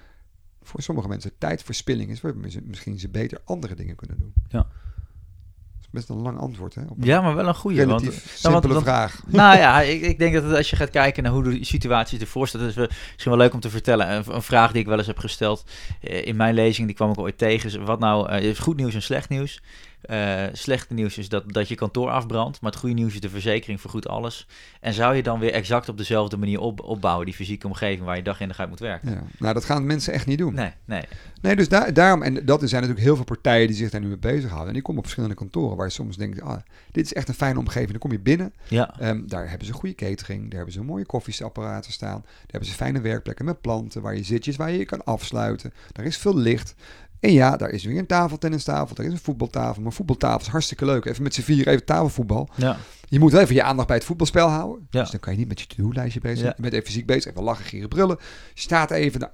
voor sommige mensen tijdverspilling is, waar ze- misschien ze beter andere dingen kunnen doen. Ja. Dat is best een lang antwoord, hè? Op ja maar wel een goede. Want, nou, want- simpele vraag. nou ja, ik, ik denk dat als je gaat kijken naar hoe de situatie ervoor staat, is misschien wel leuk om te vertellen. Een, een vraag die ik wel eens heb gesteld eh, in mijn lezing, die kwam ik ooit tegen. is Wat nou, eh, is goed nieuws en slecht nieuws? Eh, slechte nieuws is dat, dat je kantoor afbrandt, maar het goede nieuws is de verzekering vergoedt alles. En zou je dan weer exact op dezelfde manier op, opbouwen, die fysieke omgeving waar je dag in dag uit moet werken? Ja. Nou, dat gaan mensen echt niet doen. Nee, Nee, nee. dus daar, daarom, en dat er zijn natuurlijk heel veel partijen die zich daar nu mee bezighouden. En die komen op verschillende kantoren waar je soms denkt, ah, dit is echt een fijne omgeving. Dan kom je binnen, Ja, Ehm, daar hebben ze goede catering, daar hebben ze mooie koffieapparaten staan. Daar hebben ze fijne werkplekken met planten waar je zitjes, waar je je kan afsluiten. Daar is veel licht. En ja, daar is weer een tafeltennistafel, daar is een voetbaltafel. Maar voetbaltafel is hartstikke leuk. Even met z'n vier even tafelvoetbal. ja, Je moet wel even je aandacht bij het voetbalspel houden. Ja. Dus dan kan je niet met je to-do-lijstje bezig zijn. Ja. Je bent even fysiek bezig, even lachen, gieren, brullen. Je staat even, nou,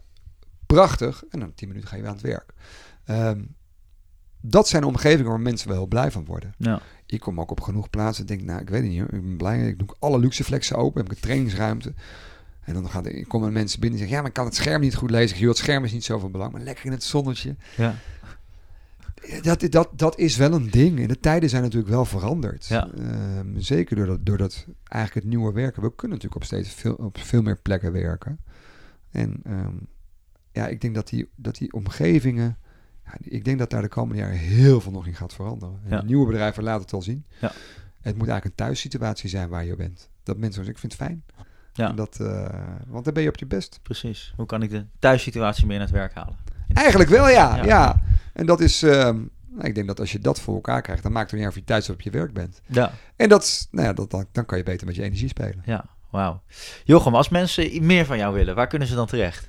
prachtig. En dan tien minuten ga je weer aan het werk. Ehm, dat zijn omgevingen waar mensen wel heel blij van worden. ja. Ik kom ook op genoeg plaatsen en denk, nou, ik weet het niet hoor. Ik ben blij. Ik doe alle luxe flexen open. Heb ik een trainingsruimte. En dan gaat, komen mensen binnen en zeggen, ja, maar ik kan het scherm niet goed lezen. Joh, het scherm is niet zoveel belang. Maar lekker in het zonnetje. ja. Dat, dat, dat is wel een ding. En de tijden zijn natuurlijk wel veranderd. Ja. Ehm, zeker doordat, doordat eigenlijk het nieuwe werken. We kunnen natuurlijk op steeds veel, op veel meer plekken werken. En ehm, ja, ik denk dat die, dat die omgevingen... Ja, ik denk dat daar de komende jaren heel veel nog in gaat veranderen. En Ja. nieuwe bedrijven laten het al zien. Ja. Het moet eigenlijk een thuissituatie zijn waar je bent. Dat mensen zeggen, ik vind het fijn. Ja. En Dat, eh, want dan ben je op je best. Precies. Hoe kan ik de thuissituatie meer naar het werk halen? Eigenlijk wel, ja. Ja. ja. En dat is, ehm, Nou, ik denk dat als je dat voor elkaar krijgt, dan maakt het niet uit of je thuis of op je werk bent. Ja, En dat, nou ja, dat, dan, dan kan je beter met je energie spelen. ja, wauw. Jochem, als mensen meer van jou willen, waar kunnen ze dan terecht?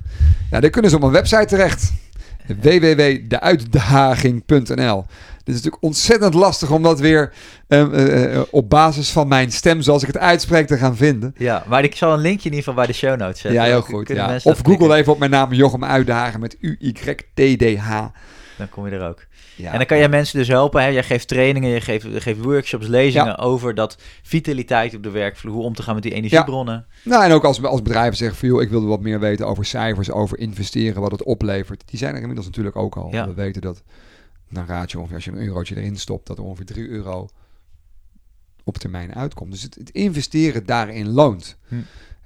Ja, dan kunnen ze op mijn website terecht. www.deuitdaging.nl Dit is natuurlijk ontzettend lastig om dat weer ehm, eh, eh, op basis van mijn stem, zoals ik het uitspreek, te gaan vinden. Ja, maar ik zal een linkje in ieder geval bij de show notes zetten. Ja, heel goed. Ja. Of google even op mijn naam Jochem Uitdagen met U-Y-T-D-H. Dan kom je er ook. Ja. En dan kan jij mensen dus helpen. Hè? Jij geeft trainingen, je geeft, je geeft workshops, lezingen over dat vitaliteit op de werkvloer. Hoe om te gaan met die energiebronnen. Nou, en ook als, als bedrijven zeggen van, joh, ik wil wat meer weten over cijfers, over investeren, wat het oplevert. Die zijn er inmiddels natuurlijk ook al. We weten dat, dan raad je ongeveer, als je een eurotje erin stopt, dat er ongeveer 3 euro op termijn uitkomt. Dus het, het investeren daarin loont. Hm.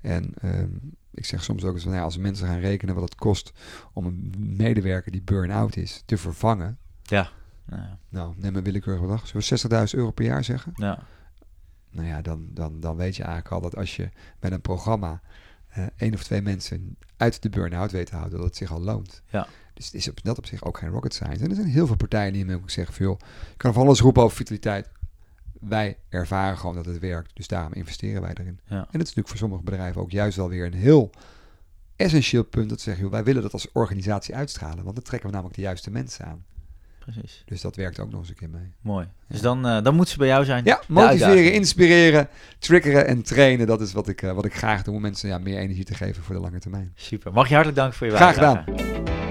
En ehm, ik zeg soms ook eens van, ja, als mensen gaan rekenen wat het kost om een medewerker die burn-out is te vervangen. Nou, Nou, neem een willekeurige bedrag. Zullen we 60.000 euro per jaar zeggen? ja. Nou ja, dan, dan, dan weet je eigenlijk al dat als je met een programma eh één of twee mensen uit de burn-out weet te houden, dat het zich al loont. Ja. Dus het is op dat op zich ook geen rocket science. En er zijn heel veel partijen die me ook zeggen van, joh, je kan van alles roepen over vitaliteit. Wij ervaren gewoon dat het werkt, dus daarom investeren wij erin. Ja. En dat is natuurlijk voor sommige bedrijven ook juist wel weer een heel essentieel punt. Dat ze zeggen, joh, wij willen dat als organisatie uitstralen, want dan trekken we namelijk de juiste mensen aan. Precies. Dus dat werkt ook nog eens een keer mee. Mooi. Dus dan, eh, dan moet ze bij jou zijn. Ja, motiveren, inspireren, triggeren en trainen. Dat is wat ik, eh, wat ik graag doe om mensen ja, meer energie te geven voor de lange termijn. Super. Mag je hartelijk danken voor je Graag bijdrage.